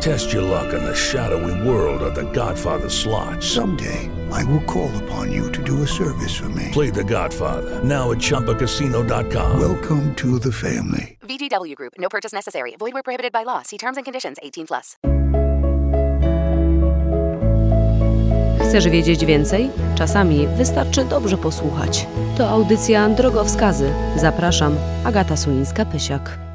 Test your luck in the shadowy world of The Godfather slot. Someday, I will call upon you to do a service for me. Play The Godfather now at ChumbaCasino.com. Welcome to the family. VGW Group. No purchase necessary. Void where prohibited by law. See terms and conditions. 18 plus. Chcesz wiedzieć więcej? Czasami wystarczy dobrze posłuchać. To audycja Drogowskazy. Zapraszam, Agata Sulińska-Pysiak.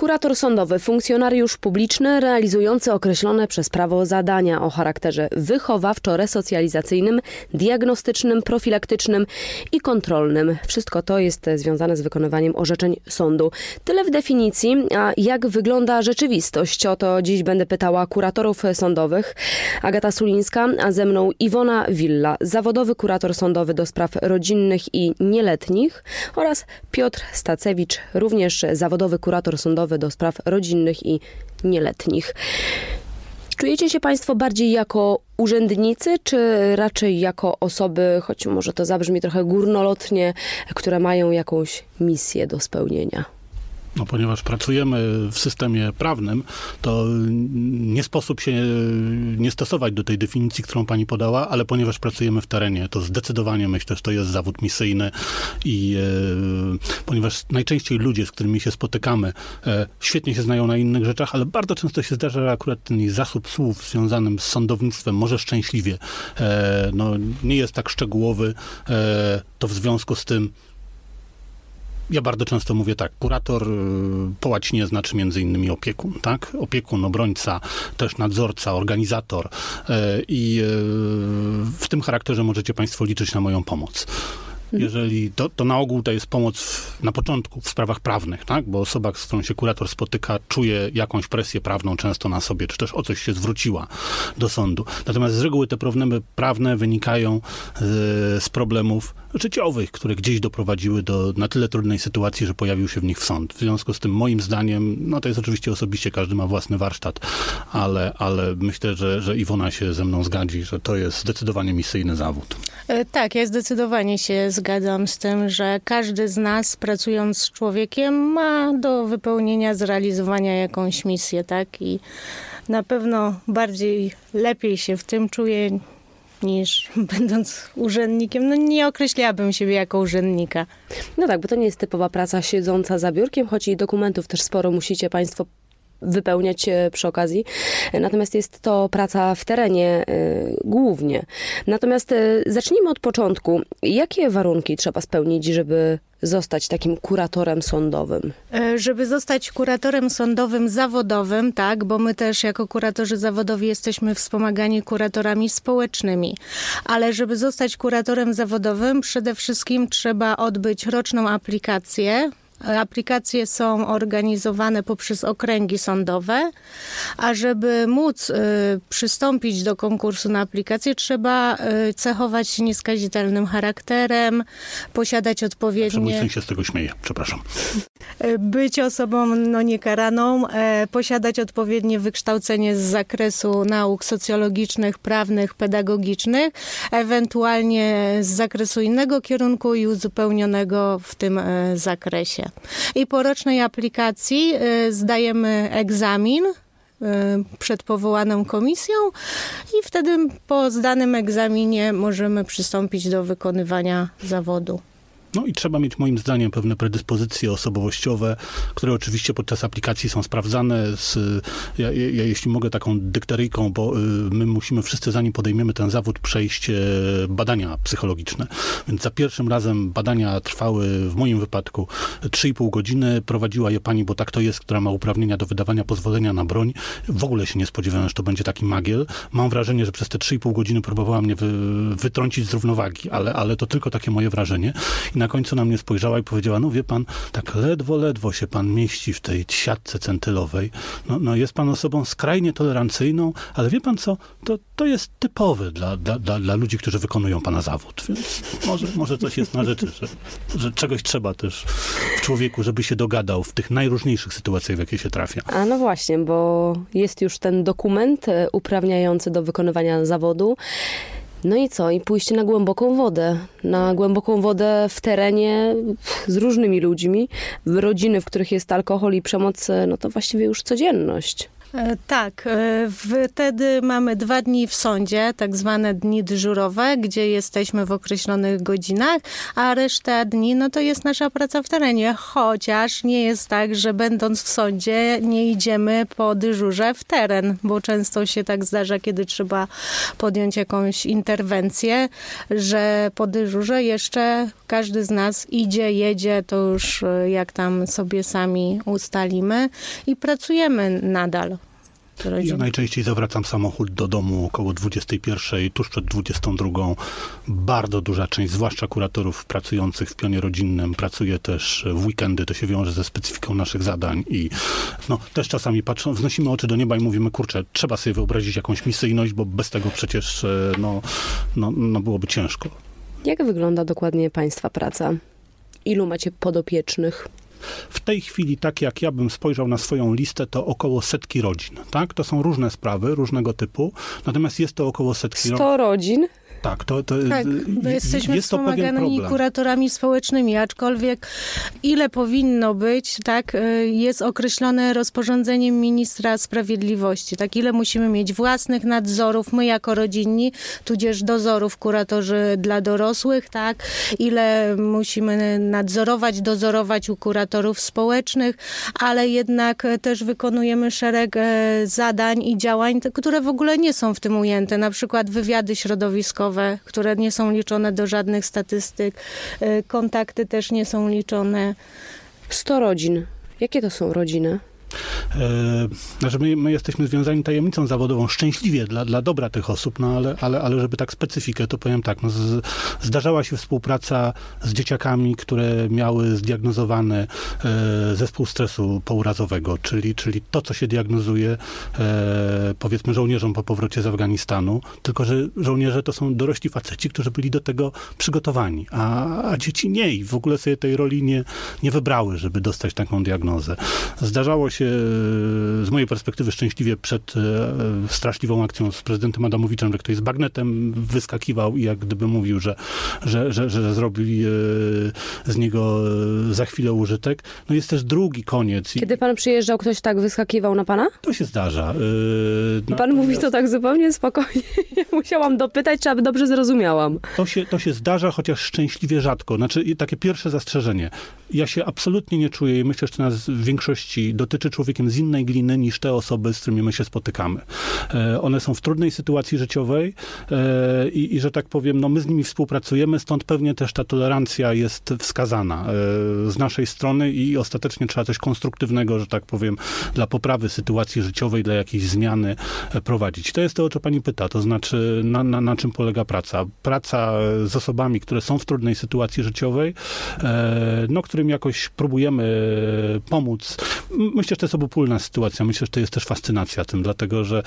Kurator sądowy, funkcjonariusz publiczny realizujący określone przez prawo zadania o charakterze wychowawczo-resocjalizacyjnym, diagnostycznym, profilaktycznym i kontrolnym. Wszystko to jest związane z wykonywaniem orzeczeń sądu. Tyle w definicji, a jak wygląda rzeczywistość? O to dziś będę pytała kuratorów sądowych. Agata Sulińska, a ze mną Iwona Willa, zawodowy kurator sądowy do spraw rodzinnych i nieletnich oraz Piotr Stacewicz, również zawodowy kurator sądowy do spraw rodzinnych i nieletnich. Czujecie się Państwo bardziej jako urzędnicy, czy raczej jako osoby, choć może to zabrzmi trochę górnolotnie, które mają jakąś misję do spełnienia? No, ponieważ pracujemy w systemie prawnym, to nie sposób się nie stosować do tej definicji, którą pani podała, ale ponieważ pracujemy w terenie, to zdecydowanie myślę, że to jest zawód misyjny i e, ponieważ najczęściej ludzie, z którymi się spotykamy, e, świetnie się znają na innych rzeczach, ale bardzo często się zdarza, że akurat ten zasób słów związanym z sądownictwem może szczęśliwie e, no, nie jest tak szczegółowy, e, to w związku z tym ja bardzo często mówię tak, kurator y, po łacinie znaczy między innymi opiekun, tak? Opiekun, obrońca, też nadzorca, organizator y, i y, w tym charakterze możecie państwo liczyć na moją pomoc. Mhm. Jeżeli to, to na ogół to jest pomoc w, na początku w sprawach prawnych, tak? Bo osoba, z którą się kurator spotyka, czuje jakąś presję prawną często na sobie, czy też o coś się zwróciła do sądu. Natomiast z reguły te problemy prawne wynikają z, z problemów życiowych, które gdzieś doprowadziły do na tyle trudnej sytuacji, że pojawił się w nich sąd. W związku z tym moim zdaniem, no to jest oczywiście osobiście, każdy ma własny warsztat, ale, ale myślę, że, że Iwona się ze mną zgadzi, że to jest zdecydowanie misyjny zawód. E, tak, ja zdecydowanie się zgadzam z tym, że każdy z nas pracując z człowiekiem ma do wypełnienia, zrealizowania jakąś misję, tak? I na pewno bardziej, lepiej się w tym czuję niż będąc urzędnikiem. No nie określałabym siebie jako urzędnika. No tak, bo to nie jest typowa praca siedząca za biurkiem, choć i dokumentów też sporo musicie Państwo wypełniać e, przy okazji. Natomiast jest to praca w terenie y, głównie. Natomiast y, zacznijmy od początku. Jakie warunki trzeba spełnić, żeby zostać takim kuratorem sądowym? Żeby zostać kuratorem sądowym zawodowym, tak, bo my też jako kuratorzy zawodowi jesteśmy wspomagani kuratorami społecznymi. Ale żeby zostać kuratorem zawodowym, przede wszystkim trzeba odbyć roczną aplikację Aplikacje są organizowane poprzez okręgi sądowe, a żeby móc y, przystąpić do konkursu na aplikację, trzeba y, cechować się nieskazitelnym charakterem, posiadać odpowiednie... Mój syn się z tego śmieje, przepraszam. Być osobą no, niekaraną, posiadać odpowiednie wykształcenie z zakresu nauk socjologicznych, prawnych, pedagogicznych, ewentualnie z zakresu innego kierunku i uzupełnionego w tym e, I po rocznej aplikacji y, zdajemy egzamin y, przed powołaną komisją i wtedy po zdanym egzaminie możemy przystąpić do wykonywania zawodu. No i trzeba mieć moim zdaniem pewne predyspozycje osobowościowe, które oczywiście podczas aplikacji są sprawdzane. Z, ja, ja, jeśli mogę taką dykteryjką, bo y, my musimy wszyscy zanim podejmiemy ten zawód przejść e, badania psychologiczne. Więc za pierwszym razem badania trwały w moim wypadku 3,5 godziny. Prowadziła je pani, bo tak to jest, która ma uprawnienia do wydawania pozwolenia na broń. W ogóle się nie spodziewałem, że to będzie taki magiel. Mam wrażenie, że przez te 3,5 godziny próbowała mnie wy, wytrącić z równowagi, ale, ale to tylko takie moje wrażenie. Na końcu na mnie spojrzała i powiedziała, no wie pan, tak ledwo, ledwo się pan mieści w tej siatce centylowej. No, no jest pan osobą skrajnie tolerancyjną, ale wie pan co, to, to jest typowe dla, dla, dla, dla ludzi, którzy wykonują pana zawód. Więc może, może coś jest na rzeczy, że, że czegoś trzeba też w człowieku, żeby się dogadał w tych najróżniejszych sytuacjach, w jakie się trafia. A no właśnie, bo jest już ten dokument e, uprawniający do wykonywania zawodu. No i co? I pójście na głęboką wodę. Na głęboką wodę w terenie z różnymi ludźmi. Rodziny, w których jest alkohol i przemoc, no to właściwie już codzienność. E, Tak, e, wtedy mamy dwa dni w sądzie, tak zwane dni dyżurowe, gdzie jesteśmy w określonych godzinach, a reszta dni no to jest nasza praca w terenie, chociaż nie jest tak, że będąc w sądzie nie idziemy po dyżurze w teren, bo często się tak zdarza, kiedy trzeba podjąć jakąś interwencję, że po dyżurze jeszcze każdy z nas idzie, jedzie, to już e, jak tam sobie sami ustalimy i pracujemy nadal. Ja najczęściej zawracam samochód do domu około 21, tuż przed 22. Bardzo duża część, zwłaszcza kuratorów pracujących w pionie rodzinnym, pracuje też w weekendy. To się wiąże ze specyfiką naszych zadań i no, też czasami patrzą, wznosimy oczy do nieba i mówimy, kurczę, trzeba sobie wyobrazić jakąś misyjność, bo bez tego przecież e, no, no, no byłoby ciężko. Jak wygląda dokładnie Państwa praca? Ilu macie podopiecznych? W tej chwili, tak jak ja bym spojrzał na swoją listę, to około setki rodzin. Tak? To są różne sprawy, różnego typu. Natomiast jest to około setki rodzin. 100 rodzin? Tak, to, to Tak, bo y, jesteśmy jest wspomaganymi kuratorami społecznymi, aczkolwiek ile powinno być, tak, y, jest określone rozporządzeniem ministra sprawiedliwości, tak, ile musimy mieć własnych nadzorów, my jako rodzinni, tudzież dozorów kuratorzy dla dorosłych, tak, ile musimy nadzorować, dozorować u kuratorów społecznych, ale jednak też wykonujemy szereg e, zadań i działań, które w ogóle nie są w tym ujęte, na przykład wywiady środowiskowe, które nie są liczone do żadnych statystyk, e, kontakty też nie są liczone. 100 rodzin. Jakie to są rodziny? E, znaczy my, my jesteśmy związani tajemnicą zawodową, szczęśliwie dla, dla dobra tych osób, no ale, ale, ale żeby tak specyfikę, to powiem tak, no z, zdarzała się współpraca z dzieciakami, które miały zdiagnozowany e, zespół stresu pourazowego, czyli, czyli to, co się diagnozuje e, powiedzmy żołnierzom po powrocie z Afganistanu, tylko że żołnierze to są dorośli faceci, którzy byli do tego przygotowani, a, a dzieci nie i w ogóle sobie tej roli nie, nie wybrały, żeby dostać taką diagnozę. Zdarzało się z mojej perspektywy szczęśliwie przed e, straszliwą akcją z prezydentem Adamowiczem, że ktoś z bagnetem wyskakiwał i jak gdyby mówił, że, że, że, że zrobili e, z niego e, za chwilę użytek. No jest też drugi koniec. Kiedy pan przyjeżdżał, ktoś tak wyskakiwał na pana? to się zdarza. I pan mówi to tak zupełnie spokojnie. Musiałam dopytać, czy aby dobrze zrozumiałam. To się, to się zdarza, chociaż szczęśliwie rzadko. Znaczy, takie pierwsze zastrzeżenie. Ja się absolutnie nie czuję i myślę, że to nas w większości dotyczy człowiekiem z innej gliny niż te osoby, z którymi my się spotykamy. E, one są w trudnej sytuacji życiowej e, i, i, że tak powiem, no my z nimi współpracujemy, stąd pewnie też ta tolerancja jest wskazana e, z naszej strony i ostatecznie trzeba coś konstruktywnego, że tak powiem, dla poprawy sytuacji życiowej, dla jakiejś zmiany prowadzić. To jest to, o co pani pyta, to znaczy na, na, na czym polega praca. Praca z osobami, które są w trudnej sytuacji życiowej, no, którym jakoś próbujemy pomóc. Myślę, że to jest obopólna sytuacja. Myślę, że to jest też fascynacja tym, dlatego że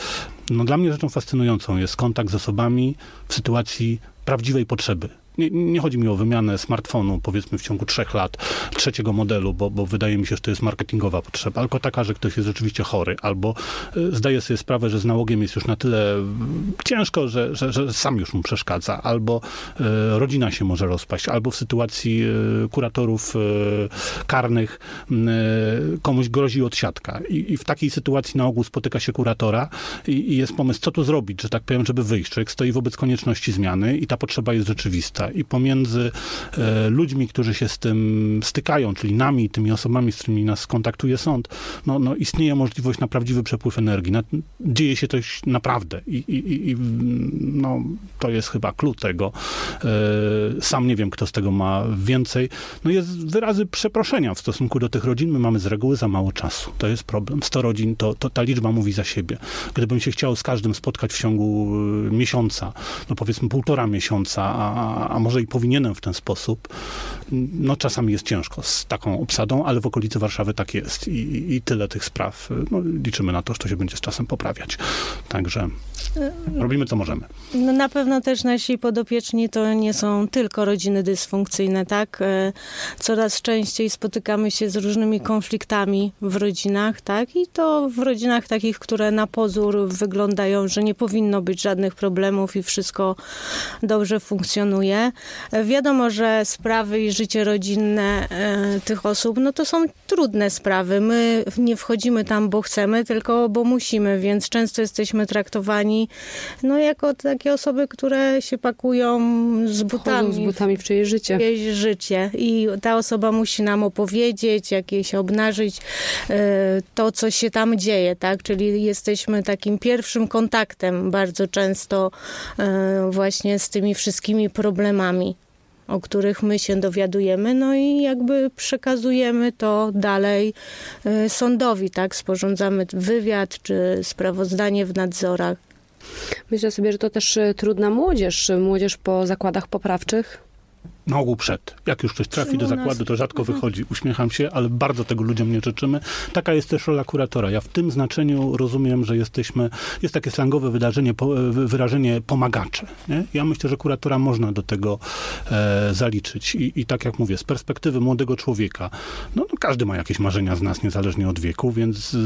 no, dla mnie rzeczą fascynującą jest kontakt z osobami w sytuacji prawdziwej potrzeby. Nie, nie chodzi mi o wymianę smartfonu, powiedzmy, w ciągu trzech lat, trzeciego modelu, bo, bo wydaje mi się, że to jest marketingowa potrzeba, tylko taka, że ktoś jest rzeczywiście chory, albo y, zdaje sobie sprawę, że z nałogiem jest już na tyle y, ciężko, że, że, że sam już mu przeszkadza, albo y, rodzina się może rozpaść, albo w sytuacji y, kuratorów karnych y, komuś grozi odsiadka. I, I w takiej sytuacji na ogół spotyka się kuratora i, i jest pomysł, co tu zrobić, że tak powiem, żeby wyjść. Człowiek stoi wobec konieczności zmiany i ta potrzeba jest rzeczywista. I pomiędzy e, ludźmi, którzy się z tym stykają, czyli nami, tymi osobami, z którymi nas kontaktuje sąd, no, no istnieje możliwość na prawdziwy przepływ energii. Na, dzieje się coś naprawdę i, i, i- no, to jest chyba klucz tego. E, sam nie wiem, kto z tego ma więcej. No jest wyrazy przeproszenia w stosunku do tych rodzin. My mamy z reguły za mało czasu. To jest problem. 100 rodzin, to, to ta liczba mówi za siebie. Gdybym się chciał z każdym spotkać w ciągu e, miesiąca, no powiedzmy półtora miesiąca, a, a może i powinienem w ten sposób. No czasami jest ciężko z taką obsadą, ale w okolicy Warszawy tak jest i, i tyle tych spraw. No, liczymy na to, że to się będzie z czasem poprawiać. Także robimy co możemy. No na pewno też nasi podopieczni to nie są tylko rodziny dysfunkcyjne, tak? E, Coraz częściej spotykamy się z różnymi konfliktami w rodzinach, tak? I to w rodzinach takich, które na pozór wyglądają, że nie powinno być żadnych problemów i wszystko dobrze funkcjonuje. E, Wiadomo, że sprawy i życie rodzinne e, tych osób, no to są trudne sprawy. My nie wchodzimy tam, bo chcemy, tylko bo musimy, więc często jesteśmy traktowani no jako takie osoby, które się pakują z Chodzą butami, z butami w czyjeś życie. czyjeś życie i ta osoba musi nam opowiedzieć, jakieś obnażyć e, to, co się tam dzieje, tak? Czyli jesteśmy takim pierwszym kontaktem bardzo często e, właśnie z tymi wszystkimi problemami o których my się dowiadujemy, no i jakby przekazujemy to dalej e, sądowi, tak? Sporządzamy wywiad czy sprawozdanie w nadzorach. Myślę sobie, że to też e, trudna młodzież, e, młodzież po zakładach poprawczych. Na ogół przed. Jak już ktoś trafi do zakładu, to rzadko wychodzi. Uśmiecham się, ale bardzo tego ludziom nie życzymy. Taka jest też rola kuratora. Ja w tym znaczeniu rozumiem, że jesteśmy, jest takie slangowe wydarzenie, wyrażenie pomagacze. Nie? Ja myślę, że kuratora można do tego e, zaliczyć. I, I tak jak mówię, z perspektywy młodego człowieka, no, no każdy ma jakieś marzenia z nas, niezależnie od wieku, więc y,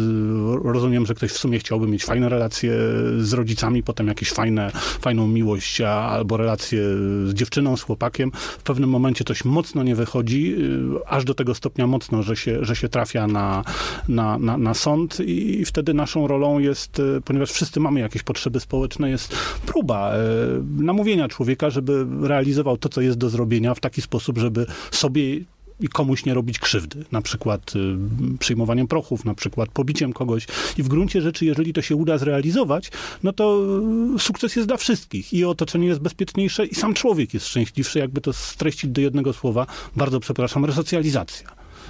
rozumiem, że ktoś w sumie chciałby mieć fajne relacje z rodzicami, potem jakieś fajne, fajną miłość, a, albo relacje z dziewczyną, z chłopakiem. Pewnym momencie coś mocno nie wychodzi, y, aż do tego stopnia mocno, że się, że się trafia na, na, na, na sąd i wtedy naszą rolą jest, y, ponieważ wszyscy mamy jakieś potrzeby społeczne, jest próba y, namówienia człowieka, żeby realizował to, co jest do zrobienia w taki sposób, żeby sobie i komuś nie robić krzywdy, na przykład y, przyjmowaniem prochów, na przykład pobiciem kogoś. I w gruncie rzeczy, jeżeli to się uda zrealizować, no to y, sukces jest dla wszystkich. I otoczenie jest bezpieczniejsze i sam człowiek jest szczęśliwszy, jakby to streścić do jednego słowa. Bardzo przepraszam, resocjalizacja.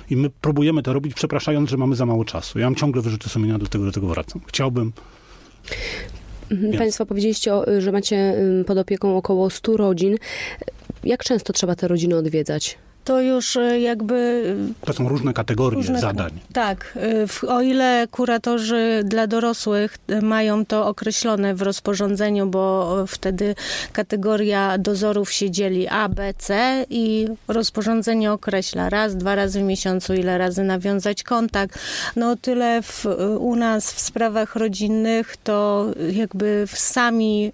I my próbujemy to robić, przepraszając, że mamy za mało czasu. Ja mam ciągle wyrzuty sumienia, do tego, do tego wracam. Chciałbym, Mhm. Więc- Państwo powiedzieliście, o, że macie pod opieką około 100 rodzin. Jak często trzeba te rodziny odwiedzać? To już e, jakby to są różne kategorie Różne- zadań. Tak, y, w- o ile kuratorzy dla dorosłych mają to określone w rozporządzeniu, bo wtedy kategoria dozorów się dzieli A, B, C i rozporządzenie określa raz, dwa razy w miesiącu, ile razy nawiązać kontakt. No tyle w, u nas w sprawach rodzinnych to jakby w sami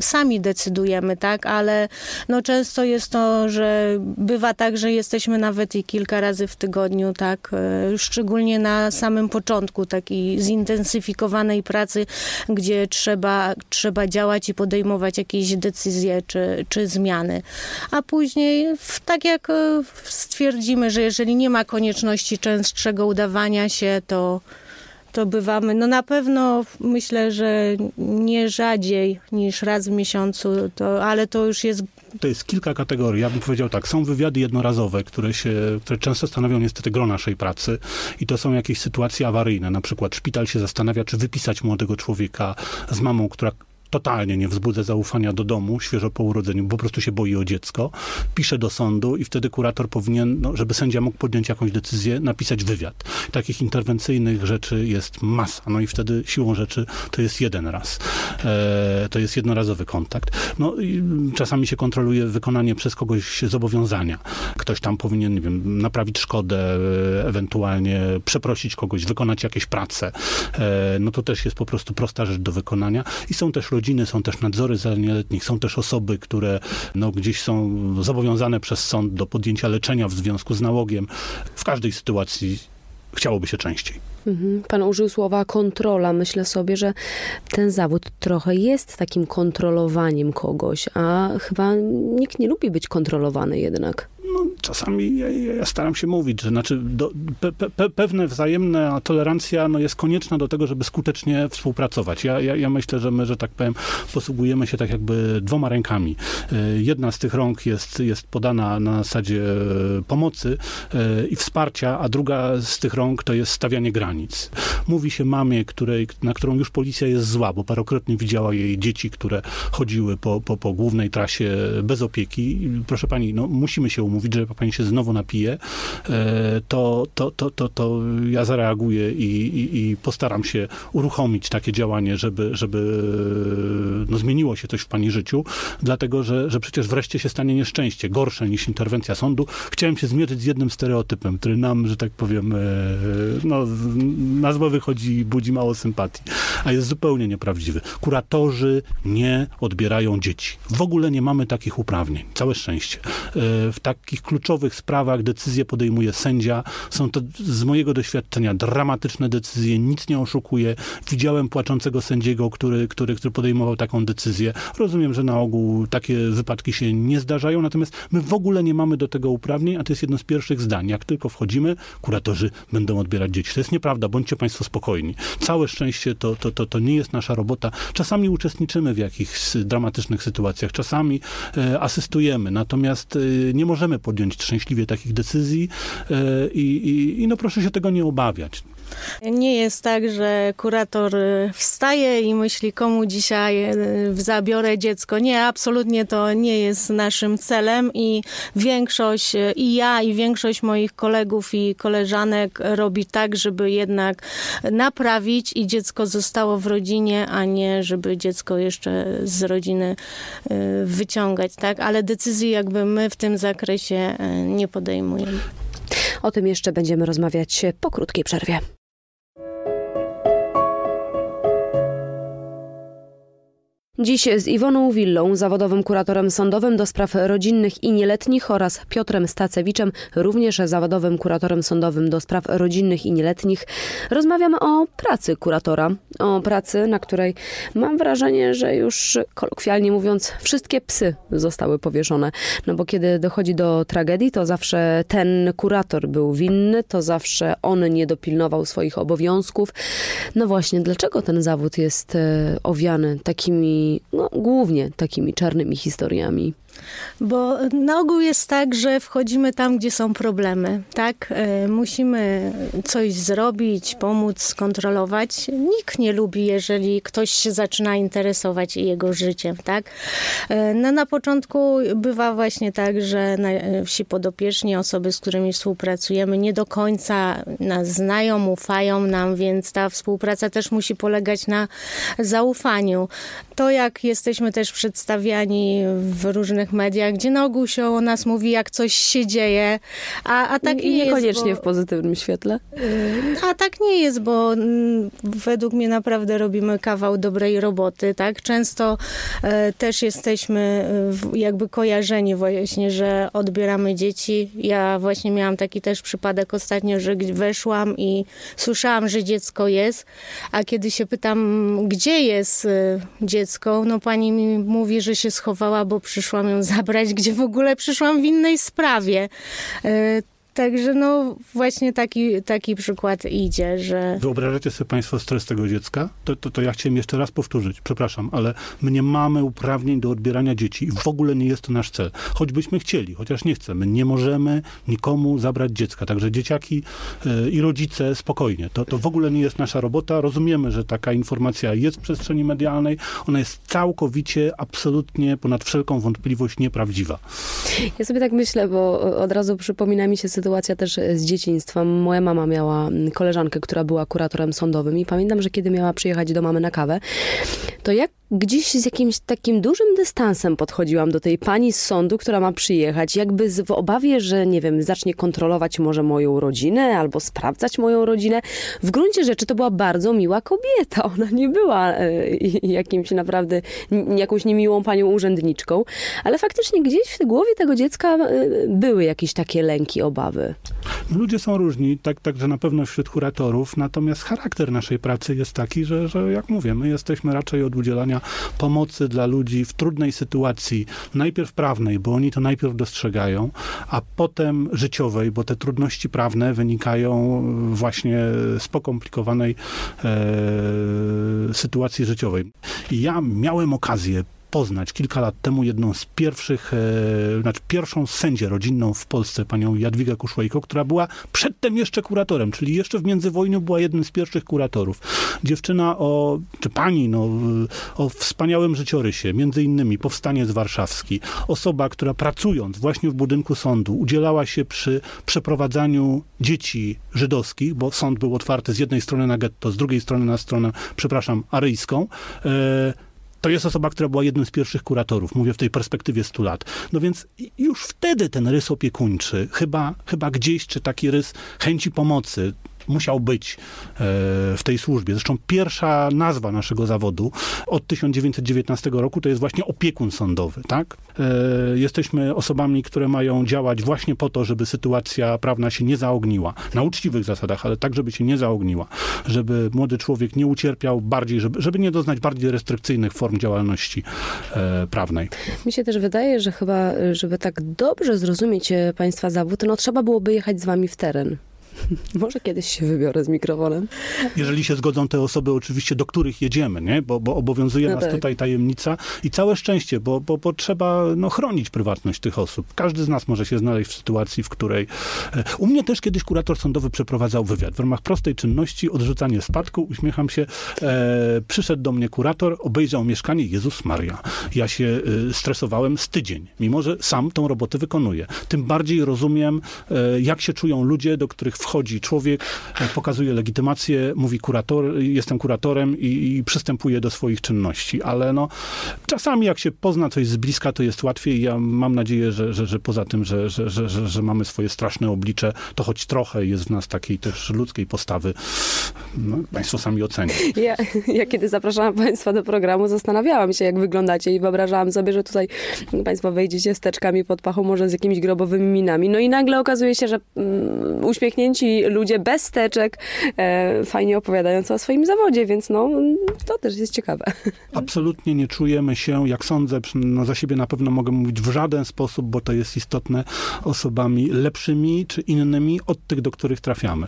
sami decydujemy, tak, ale no często jest to, że bywa tak, że jesteśmy nawet i kilka razy w tygodniu, tak, e, szczególnie na samym początku takiej zintensyfikowanej pracy, gdzie trzeba, trzeba działać i podejmować jakieś decyzje czy, czy zmiany. A później, tak jak e, stwierdzimy, że jeżeli nie ma konieczności częstszego udawania się, to to bywamy, no na pewno myślę, że nie rzadziej niż raz w miesiącu, to, ale to już jest To jest kilka kategorii. Ja bym powiedział tak, są wywiady jednorazowe, które, się, które często stanowią niestety gro naszej pracy i to są jakieś sytuacje awaryjne. Na przykład szpital się zastanawia, czy wypisać młodego człowieka z mamą, która totalnie nie wzbudza zaufania do domu, świeżo po urodzeniu, po prostu się boi o dziecko, pisze do sądu i wtedy kurator powinien, no, żeby sędzia mógł podjąć jakąś decyzję, napisać wywiad. Takich interwencyjnych rzeczy jest masa, no i wtedy siłą rzeczy to jest jeden raz. E, to jest jednorazowy kontakt. No i czasami się kontroluje wykonanie przez kogoś zobowiązania. Ktoś tam powinien, nie wiem, naprawić szkodę, e, ewentualnie przeprosić kogoś, wykonać jakieś prace. E, no to też jest po prostu prosta rzecz do wykonania. I są też rodziny, są też nadzory za nieletnich, są też osoby, które no, gdzieś są zobowiązane przez sąd do podjęcia leczenia w związku z nałogiem. W każdej sytuacji chciałoby się częściej. Mhm. Pan użył słowa kontrola. Myślę sobie, że ten zawód trochę jest takim kontrolowaniem kogoś, a chyba nikt nie lubi być kontrolowany jednak. No, czasami ja, ja staram się mówić, że znaczy do, pe, pe, pewne wzajemna tolerancja no, jest konieczna do tego, żeby skutecznie współpracować. Ja, ja, ja myślę, że my, że tak powiem, posługujemy się tak jakby dwoma rękami. E, jedna z tych rąk jest, jest podana na zasadzie pomocy i wsparcia, a druga z tych rąk to jest stawianie granic. Mówi się mamie, której, na którą już policja jest zła, bo parokrotnie widziała jej dzieci, które chodziły po, po, po głównej trasie bez opieki. Proszę pani, no musimy się umówić, że pani się znowu napije, to, to, to, to, to ja zareaguję i, i, i postaram się uruchomić takie działanie, żeby, żeby no, zmieniło się coś w pani życiu, dlatego, że, że przecież wreszcie się stanie nieszczęście, gorsze niż interwencja sądu. Chciałem się zmierzyć z jednym stereotypem, który nam, że tak powiem, no, nazwa wychodzi i budzi mało sympatii, a jest zupełnie nieprawdziwy. Kuratorzy nie odbierają dzieci. W ogóle nie mamy takich uprawnień. Całe szczęście. W takich kluczowych sprawach decyzje podejmuje sędzia. Są to z mojego doświadczenia dramatyczne decyzje, nic nie oszukuje. Widziałem płaczącego sędziego, który, który, który podejmował taką decyzję. Rozumiem, że na ogół takie wypadki się nie zdarzają, natomiast my w ogóle nie mamy do tego uprawnień, a to jest jedno z pierwszych zdań. Jak tylko wchodzimy, kuratorzy będą odbierać dzieci. To jest nieprawda, bądźcie Państwo spokojni. Całe szczęście to, to, to, to nie jest nasza robota. Czasami uczestniczymy w jakichś dramatycznych sytuacjach, czasami e, asystujemy, natomiast e, nie możemy podjąć szczęśliwie takich decyzji e, i, i, i no proszę się tego nie obawiać. Nie jest tak, że kurator y, wstaje i myśli, komu dzisiaj y, zabiorę dziecko. Nie, absolutnie to nie jest naszym celem i większość, y, i ja, i większość moich kolegów i koleżanek robi tak, żeby jednak naprawić i dziecko zostało w rodzinie, a nie żeby dziecko jeszcze z rodziny wyciągać, tak? Ale decyzji jakby my w tym zakresie nie podejmujemy. O tym jeszcze będziemy rozmawiać po krótkiej przerwie. Dziś z Iwoną Willą, zawodowym kuratorem sądowym do spraw rodzinnych i nieletnich oraz Piotrem Stacewiczem, również zawodowym kuratorem sądowym do spraw rodzinnych i nieletnich, rozmawiamy o pracy kuratora. O pracy, na której mam wrażenie, że już kolokwialnie mówiąc, wszystkie psy zostały powieszone. No bo kiedy dochodzi do tragedii, to zawsze ten kurator był winny, to zawsze on nie dopilnował swoich obowiązków. No właśnie, dlaczego ten zawód jest e, owiany takimi no, głównie takimi czarnymi historiami. Bo na ogół jest tak, że wchodzimy tam, gdzie są problemy, tak? E, musimy coś zrobić, pomóc, skontrolować. Nikt nie lubi, jeżeli ktoś się zaczyna interesować jego życiem, tak? E, no, na początku bywa właśnie tak, że wsi podopieczni, osoby, z którymi współpracujemy, nie do końca nas znają, ufają nam, więc ta współpraca też musi polegać na zaufaniu. To, jak jesteśmy też przedstawiani w różnych różnych mediach, gdzie na ogół się o nas mówi, jak coś się dzieje, a, a tak I nie niekoniecznie jest, bo, w pozytywnym świetle. Y, a tak nie jest, bo mm, według mnie naprawdę robimy kawał dobrej roboty, tak? Często e, też jesteśmy jakby kojarzeni właśnie, że odbieramy dzieci. Ja właśnie miałam taki też przypadek ostatnio, że weszłam i słyszałam, że dziecko jest, a kiedy się pytam, gdzie jest y, dziecko, no pani mi mówi, że się schowała, bo przyszłam ją zabrać, gdzie w ogóle przyszłam w innej sprawie. Także no właśnie taki, taki przykład idzie, że... Wyobrażacie sobie Państwo stres tego dziecka? To, to, to ja chciałem jeszcze raz powtórzyć, przepraszam, ale my nie mamy uprawnień do odbierania dzieci i w ogóle nie jest to nasz cel. Choćbyśmy chcieli, chociaż nie chcemy. Nie możemy nikomu zabrać dziecka. Także dzieciaki yy, i rodzice spokojnie. To, to w ogóle nie jest nasza robota. Rozumiemy, że taka informacja jest w przestrzeni medialnej. Ona jest całkowicie, absolutnie, ponad wszelką wątpliwość nieprawdziwa. Ja sobie tak myślę, bo od razu przypomina mi się sytuacja sytuacja też z dzieciństwa. Moja mama miała koleżankę, która była kuratorem sądowym i pamiętam, że kiedy miała przyjechać do mamy na kawę, to jak gdzieś z jakimś takim dużym dystansem podchodziłam do tej pani z sądu, która ma przyjechać, jakby w obawie, że nie wiem, zacznie kontrolować może moją rodzinę albo sprawdzać moją rodzinę. W gruncie rzeczy to była bardzo miła kobieta. Ona nie była e, jakimś naprawdę jakąś niemiłą panią urzędniczką, ale faktycznie gdzieś w głowie tego dziecka e, były jakieś takie lęki, obawy. Ludzie są różni, tak, także na pewno wśród kuratorów, natomiast charakter naszej pracy jest taki, że, że jak mówię, my jesteśmy raczej od udzielania pomocy dla ludzi w trudnej sytuacji, najpierw prawnej, bo oni to najpierw dostrzegają, a potem życiowej, bo te trudności prawne wynikają właśnie z pokomplikowanej e, sytuacji życiowej. I ja miałem okazję poznać kilka lat temu jedną z pierwszych, e, znaczy pierwszą sędzię rodzinną w Polsce, panią Jadwigę Kuszłejko, która była przedtem jeszcze kuratorem, czyli jeszcze w międzywojniu była jednym z pierwszych kuratorów. Dziewczyna o, czy pani, no, o wspaniałym życiorysie, między innymi Powstaniec Warszawski. Osoba, która pracując właśnie w budynku sądu, udzielała się przy przeprowadzaniu dzieci żydowskich, bo sąd był otwarty z jednej strony na getto, z drugiej strony na stronę, przepraszam, aryjską. E, to jest osoba, która była jednym z pierwszych kuratorów, mówię w tej perspektywie 100 lat. No więc już wtedy ten rys opiekuńczy, chyba, chyba gdzieś, czy taki rys chęci pomocy, musiał być e, w tej służbie. Zresztą pierwsza nazwa naszego zawodu od 1919 roku to jest właśnie opiekun sądowy, tak? E, jesteśmy osobami, które mają działać właśnie po to, żeby sytuacja prawna się nie zaogniła. Na uczciwych zasadach, ale tak, żeby się nie zaogniła. Żeby młody człowiek nie ucierpiał bardziej, żeby, żeby nie doznać bardziej restrykcyjnych form działalności e, prawnej. Mi się też wydaje, że chyba, żeby tak dobrze zrozumieć państwa zawód, no trzeba byłoby jechać z wami w teren. Może kiedyś się wybiorę z mikrofonem. Jeżeli się zgodzą te osoby oczywiście, do których jedziemy, nie? Bo, bo obowiązuje no nas tak. tutaj tajemnica i całe szczęście, bo, bo, bo trzeba no, chronić prywatność tych osób. Każdy z nas może się znaleźć w sytuacji, w której... E, u mnie też kiedyś kurator sądowy przeprowadzał wywiad. W ramach prostej czynności, odrzucanie spadku, uśmiecham się, e, przyszedł do mnie kurator, obejrzał mieszkanie, Jezus Maria. Ja się e, stresowałem z tydzień, mimo że sam tą robotę wykonuję. Tym bardziej rozumiem, e, jak się czują ludzie, do których wchodzi człowiek, e, pokazuje legitymację, mówi kurator, jestem kuratorem i, i przystępuje do swoich czynności. Ale no, czasami jak się pozna coś z bliska, to jest łatwiej. Ja mam nadzieję, że, że, że poza tym, że, że, że, że, mamy swoje straszne oblicze, to choć trochę jest w nas takiej też ludzkiej postawy. No, państwo sami ocenią. Ja, ja kiedy zapraszałam Państwa do programu, zastanawiałam się, jak wyglądacie i wyobrażałam sobie, że tutaj Państwo wejdziecie z teczkami pod pachą, może z jakimiś grobowymi minami. No i nagle okazuje się, że mm, uśmiechnięci ludzie bez steczek, e, fajnie opowiadający o swoim zawodzie, więc no, to też jest ciekawe. Absolutnie nie czujemy się, jak sądzę, no za siebie na pewno mogę mówić w żaden sposób, bo to jest istotne, osobami lepszymi czy innymi od tych, do których trafiamy.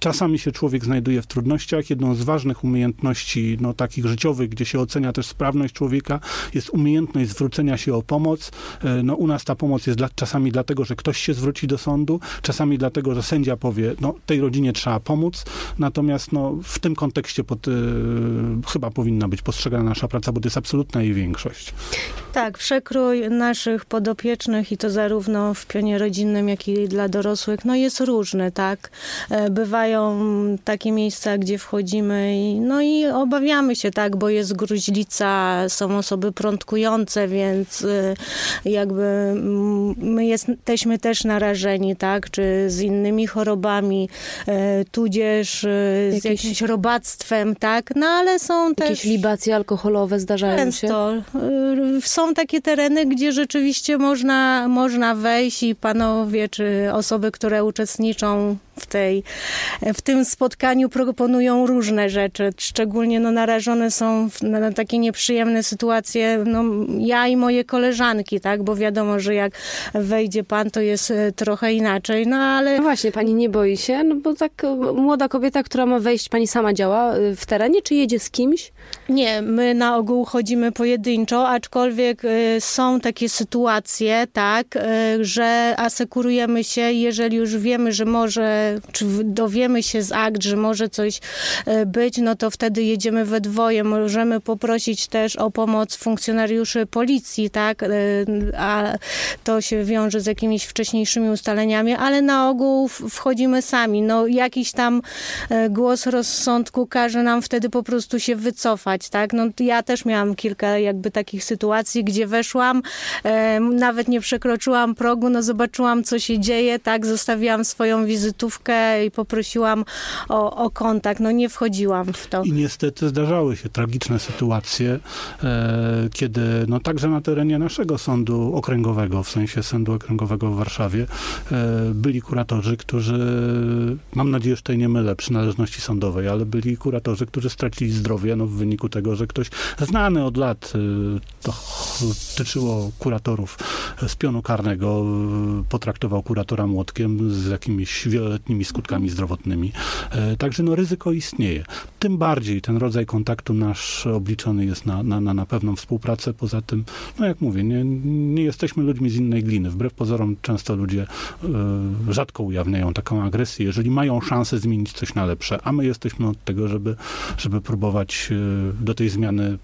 Czasami się człowiek znajduje w trudnościach. Jedną z ważnych umiejętności, no takich życiowych, gdzie się ocenia też sprawność człowieka, jest umiejętność zwrócenia się o pomoc. E, no u nas ta pomoc jest dla, czasami dlatego, że ktoś się zwróci do sądu, czasami dlatego, że sędzia powie, no tej rodzinie trzeba pomóc, natomiast no, w tym kontekście pod, y, chyba powinna być postrzegana nasza praca, bo to jest absolutna jej większość. Tak, przekrój naszych podopiecznych i to zarówno w pionie rodzinnym, jak i dla dorosłych, no jest różny, tak. E, bywają takie miejsca, gdzie wchodzimy i, no i obawiamy się, tak, bo jest gruźlica, są osoby prądkujące, więc y, jakby my jesteśmy też narażeni, tak, czy z innymi chorobami, e, tudzież e, z jakieś... jakimś robactwem, tak? No ale są też... Jakieś libacje alkoholowe zdarzają często. się? Są takie tereny, gdzie rzeczywiście można, można wejść i panowie, czy osoby, które uczestniczą w, tej, w tym spotkaniu proponują różne rzeczy. Szczególnie no, narażone są na, na takie nieprzyjemne sytuacje no, ja i moje koleżanki, tak? Bo wiadomo, że jak wejdzie pan, to jest trochę inaczej. No ale... No właśnie, pani nie boi się? No bo tak młoda kobieta, która ma wejść, pani sama działa y, w terenie, czy jedzie z kimś? Nie, my na ogół chodzimy pojedynczo, aczkolwiek są takie sytuacje, tak, że asekurujemy się, jeżeli już wiemy, że może, czy dowiemy się z akt, że może coś być, no to wtedy jedziemy we dwoje. Możemy poprosić też o pomoc funkcjonariuszy policji, tak, a to się wiąże z jakimiś wcześniejszymi ustaleniami, ale na ogół wchodzimy sami. No jakiś tam e, głos rozsądku każe nam wtedy po prostu się wycofać, tak? No ja też miałam kilka jakby takich sytuacji, gdzie weszłam, e, nawet nie przekroczyłam progu, no zobaczyłam co się dzieje, tak? Zostawiłam swoją wizytówkę i poprosiłam o, o kontakt. No nie wchodziłam w to. I niestety zdarzały się tragiczne sytuacje, e, kiedy no także na terenie naszego sądu okręgowego, w sensie sądu okręgowego w Warszawie, e, byli kuratorzy, którzy, mam nadzieję, że tutaj nie mylę przynależności sądowej, ale byli kuratorzy, którzy stracili zdrowie no, w wyniku tego, że ktoś znany od lat, e, to tyczyło kuratorów z pionu karnego, e, potraktował kuratora młotkiem z jakimiś wieloletnimi skutkami zdrowotnymi. E, Także no, ryzyko istnieje. Tym bardziej ten rodzaj kontaktu nasz obliczony jest na, na, na, pewną współpracę. Poza tym, no jak mówię, nie, nie jesteśmy ludźmi z innej gliny. Wbrew pozorom często ludzie e, rzadko ujawniają taką agresję, jeżeli mają szansę zmienić coś na lepsze, a my jesteśmy od tego, żeby, żeby próbować e, do tej zmiany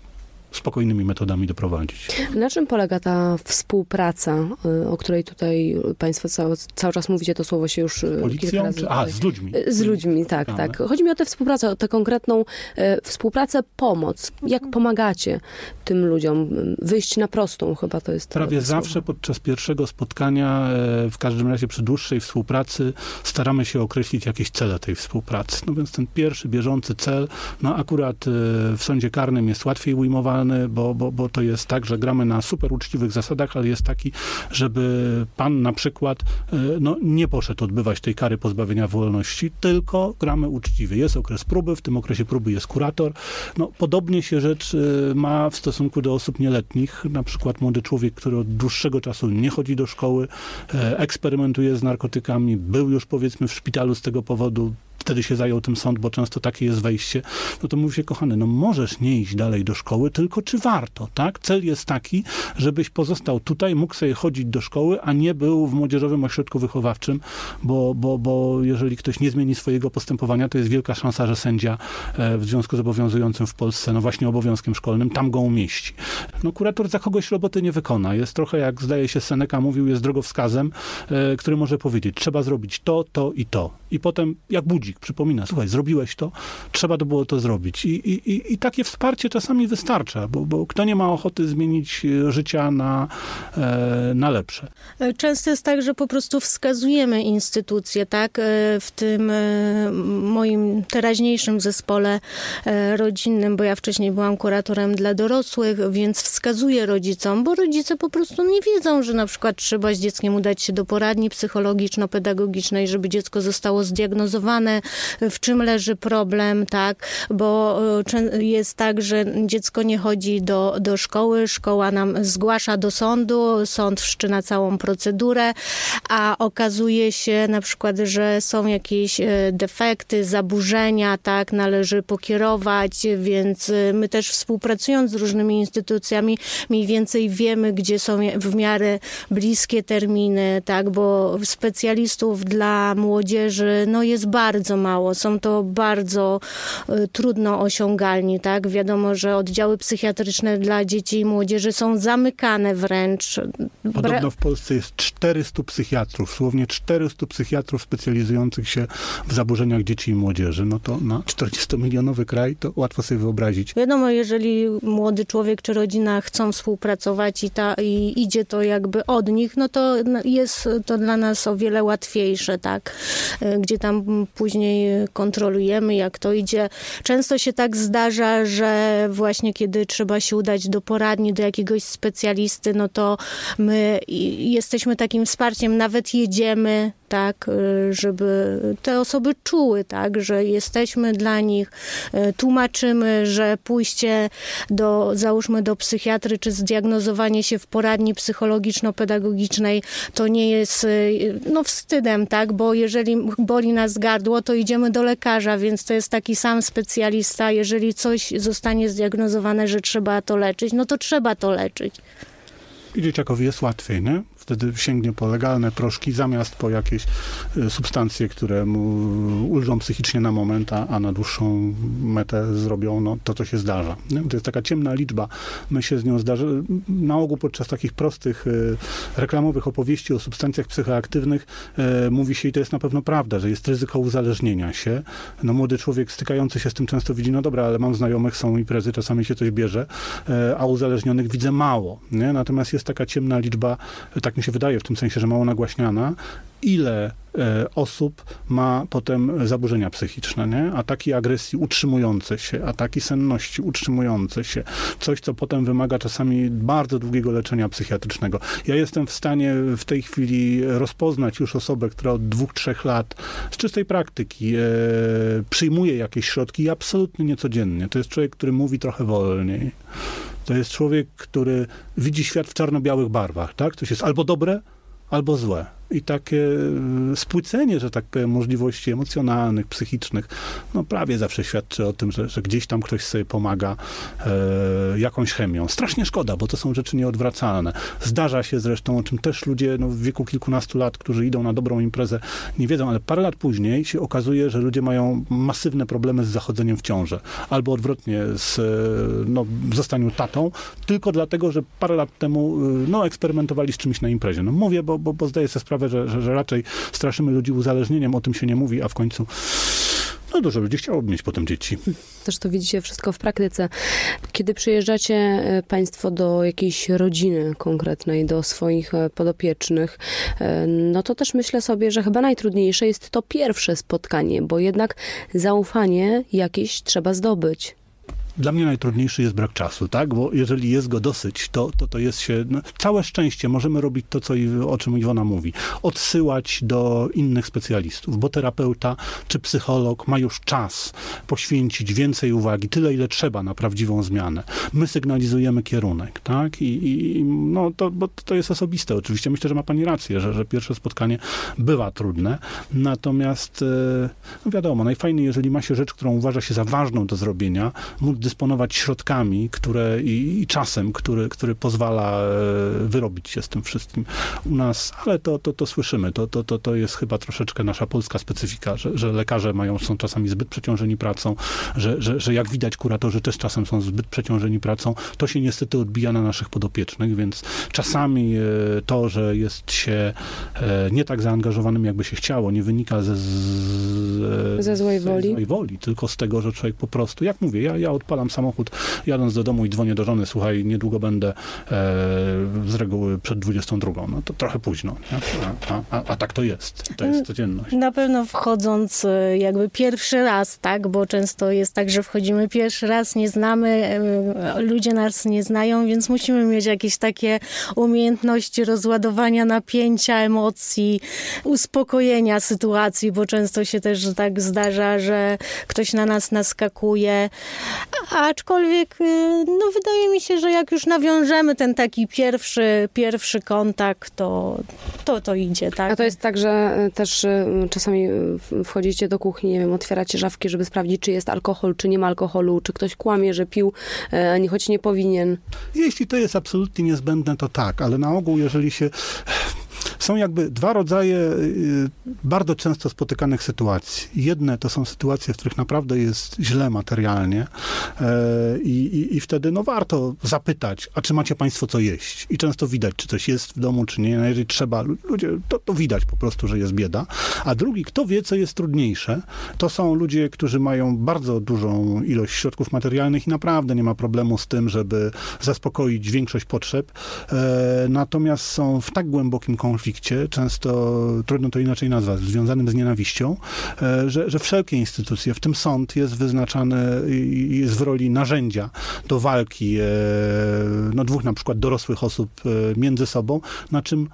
spokojnymi metodami doprowadzić. Na czym polega ta współpraca, y, o której tutaj Państwo cały, cały czas mówicie, to słowo się już y, kilka Policją? razy... Czy, a, z ludźmi. Z ludźmi, tak, Ale- tak. Chodzi mi o tę współpracę, o tę konkretną e, współpracę, pomoc. Jak pomagacie tym ludziom wyjść na prostą, chyba to jest Prawie to zawsze podczas pierwszego spotkania, e, w każdym razie przy dłuższej współpracy, staramy się określić jakieś cele tej współpracy. No więc ten pierwszy, bieżący cel, no akurat e, w sądzie karnym jest łatwiej ujmowalny, bo, bo, bo to jest tak, że gramy na super uczciwych zasadach, ale jest taki, żeby pan na przykład e, no, nie poszedł odbywać tej kary pozbawienia wolności, tylko gramy uczciwie. Jest okres próby, w tym okresie próby jest kurator. No, podobnie się rzecz e, ma w stosunku do osób nieletnich, na przykład młody człowiek, który od dłuższego czasu nie chodzi do szkoły, e, eksperymentuje z narkotykami, był już powiedzmy w szpitalu z tego powodu, wtedy się zajął tym sąd, bo często takie jest wejście, no to mówi się, kochany, no możesz nie iść dalej do szkoły, tylko czy warto, tak? Cel jest taki, żebyś pozostał tutaj, mógł sobie chodzić do szkoły, a nie był w młodzieżowym ośrodku wychowawczym, bo, bo, bo jeżeli ktoś nie zmieni swojego postępowania, to jest wielka szansa, że sędzia e, w związku z obowiązującym w Polsce, no właśnie obowiązkiem szkolnym, tam go umieści. No kurator za kogoś roboty nie wykona. Jest trochę, jak zdaje się Seneca mówił, jest drogowskazem, e, który może powiedzieć, trzeba zrobić to, to i to. I potem, jak budzik, przypomina, słuchaj, zrobiłeś to, trzeba to było to zrobić. I, i, i- takie wsparcie czasami wystarcza, bo, bo kto nie ma ochoty zmienić e, życia na, e, na lepsze. Często jest tak, że po prostu wskazujemy instytucje, tak? E, W tym e, moim teraźniejszym zespole e, rodzinnym, bo ja wcześniej byłam kuratorem dla dorosłych, więc wskazuję rodzicom, bo rodzice po prostu nie wiedzą, że na przykład trzeba z dzieckiem udać się do poradni psychologiczno-pedagogicznej, żeby dziecko zostało zdiagnozowane, w czym leży problem, tak? Bo e, jest tak, że dziecko nie chodzi do, do szkoły, szkoła nam zgłasza do sądu, sąd wszczyna całą procedurę, a okazuje się na przykład, że są jakieś e, defekty, zaburzenia, tak, należy pokierować, więc e, my też współpracując z różnymi instytucjami mniej więcej wiemy, gdzie są w miarę bliskie terminy, tak, bo specjalistów dla młodzieży no jest bardzo mało, są to bardzo e, trudno osiągalni, tak, wiadomo, że oddziały psychiatryczne dla dzieci i młodzieży są zamykane wręcz. Podobno w Polsce jest 400 psychiatrów, słownie 400 psychiatrów specjalizujących się w zaburzeniach dzieci i młodzieży. No to na 40-milionowy kraj to łatwo sobie wyobrazić. Wiadomo, jeżeli młody człowiek czy rodzina chcą współpracować i, ta, i idzie to jakby od nich, no to jest to dla nas o wiele łatwiejsze, tak? E, Gdzie tam później kontrolujemy, jak to idzie. Często się tak zdarza, że właśnie kiedy trzeba się udać do poradni, do jakiegoś specjalisty, no to my jesteśmy takim wsparciem, nawet jedziemy, tak, y, żeby te osoby czuły, tak, że jesteśmy dla nich, y, tłumaczymy, że pójście do, załóżmy do psychiatry, czy zdiagnozowanie się w poradni psychologiczno-pedagogicznej to nie jest y, no wstydem, tak, bo jeżeli boli nas gardło, to idziemy do lekarza, więc to jest taki sam specjalista, jeżeli coś zostanie zdiagnozowane, że trzeba to leczyć, no to trzeba to leczyć. I dzieciakowi jest łatwiej, nie? Wtedy sięgnie po legalne proszki zamiast po jakieś y, substancje, które mu ulżą psychicznie na moment, a, na dłuższą metę zrobią no, to, co się zdarza. Nie? To jest taka ciemna liczba. My się z nią zdarza. Na ogół podczas takich prostych y, reklamowych opowieści o substancjach psychoaktywnych y, mówi się, i to jest na pewno prawda, że jest ryzyko uzależnienia się. No, młody człowiek stykający się z tym często widzi, no dobra, ale mam znajomych, są imprezy, czasami się coś bierze, a uzależnionych widzę mało. Nie? Natomiast jest taka ciemna liczba takich tak mi się wydaje, w tym sensie, że mało nagłaśniana, ile e, osób ma potem zaburzenia psychiczne, nie? Ataki agresji utrzymujące się, ataki senności utrzymujące się, coś, co potem wymaga czasami bardzo długiego leczenia psychiatrycznego. Ja jestem w stanie w tej chwili rozpoznać już osobę, która od dwóch, trzech lat z czystej praktyki e, przyjmuje jakieś środki i absolutnie niecodziennie. To jest człowiek, który mówi trochę wolniej. To jest człowiek, który widzi świat w czarno-białych barwach, tak? Coś jest albo dobre, albo złe i takie e, spłycenie, że tak powiem, możliwości emocjonalnych, psychicznych, no prawie zawsze świadczy o tym, że, że gdzieś tam ktoś sobie pomaga e, jakąś chemią. Strasznie szkoda, bo to są rzeczy nieodwracalne. Zdarza się zresztą, o czym też ludzie no, w wieku kilkunastu lat, którzy idą na dobrą imprezę, nie wiedzą, ale parę lat później się okazuje, że ludzie mają masywne problemy z zachodzeniem w ciążę. Albo odwrotnie, z no, zostaniu tatą, tylko dlatego, że parę lat temu e, no, eksperymentowali z czymś na imprezie. No mówię, bo, bo, bo zdaję sobie sprawę, sprawę, że, że, że raczej straszymy ludzi uzależnieniem, o tym się nie mówi, a w końcu no dużo ludzi chciałoby mieć potem dzieci. Też to widzicie wszystko w praktyce. Kiedy przyjeżdżacie e, Państwo do jakiejś rodziny konkretnej, do swoich e, podopiecznych, e, no to też myślę sobie, że chyba najtrudniejsze jest to pierwsze spotkanie, bo jednak zaufanie jakieś trzeba zdobyć. Dla mnie najtrudniejszy jest brak czasu, tak? Bo jeżeli jest go dosyć, to to, to jest się... No, całe szczęście możemy robić to, co, o czym Iwona mówi. Odsyłać do innych specjalistów, bo terapeuta czy psycholog ma już czas poświęcić więcej uwagi, tyle ile trzeba na prawdziwą zmianę. My sygnalizujemy kierunek, tak? I, i no to, bo to jest osobiste oczywiście. Myślę, że ma pani rację, że, że pierwsze spotkanie bywa trudne. Natomiast e, no wiadomo, najfajniej, jeżeli ma się rzecz, którą uważa się za ważną do zrobienia, dysponować środkami które, i, i, czasem, który, który pozwala e, wyrobić się z tym wszystkim u nas, ale to, to, to słyszymy. To, to, to, to jest chyba troszeczkę nasza polska specyfika, że, że lekarze mają, są czasami zbyt przeciążeni pracą, że, że, że jak widać kuratorzy też czasem są zbyt przeciążeni pracą. To się niestety odbija na naszych podopiecznych, więc czasami e, to, że jest się e, nie tak zaangażowanym, jakby się chciało, nie wynika ze, z, ze złej woli. złej woli, tylko z tego, że człowiek po prostu, jak mówię, ja, ja odpalam odpalam samochód, jadąc do domu i dzwonię do żony, słuchaj, niedługo będę e, z reguły przed 22. No to trochę późno, a, a, a, tak to jest. To jest codzienność. Na pewno wchodząc e, jakby pierwszy raz, tak, bo często jest tak, że wchodzimy pierwszy raz, nie znamy, e, ludzie nas nie znają, więc musimy mieć jakieś takie umiejętności rozładowania napięcia, emocji, uspokojenia sytuacji, bo często się też tak zdarza, że ktoś na nas naskakuje, Aczkolwiek, y, no wydaje mi się, że jak już nawiążemy ten taki pierwszy, pierwszy kontakt, to, to to idzie, tak? A to jest tak, że y, też y, czasami wchodzicie do kuchni, nie wiem, otwieracie szafki, żeby sprawdzić, czy jest alkohol, czy nie ma alkoholu, czy ktoś kłamie, że pił, choć nie powinien. Jeśli to jest absolutnie niezbędne, to tak, ale na ogół, jeżeli się są jakby dwa rodzaje y, bardzo często spotykanych sytuacji. Jedne to są sytuacje, w których naprawdę jest źle materialnie e, i, i, i wtedy no warto zapytać, a czy macie państwo co jeść? I często widać, czy coś jest w domu, czy nie. No jeżeli trzeba, ludzie, to, to widać po prostu, że jest bieda. A drugi, kto wie, co jest trudniejsze, to są ludzie, którzy mają bardzo dużą ilość środków materialnych i naprawdę nie ma problemu z tym, żeby zaspokoić większość potrzeb. E, natomiast są w tak głębokim konflikcie, konflikcie, często trudno to inaczej nazwać, związanym z nienawiścią, e, że, że wszelkie instytucje, w tym sąd, jest wyznaczany jest w roli narzędzia do walki e, no, dwóch na przykład dorosłych osób e, między sobą, na czym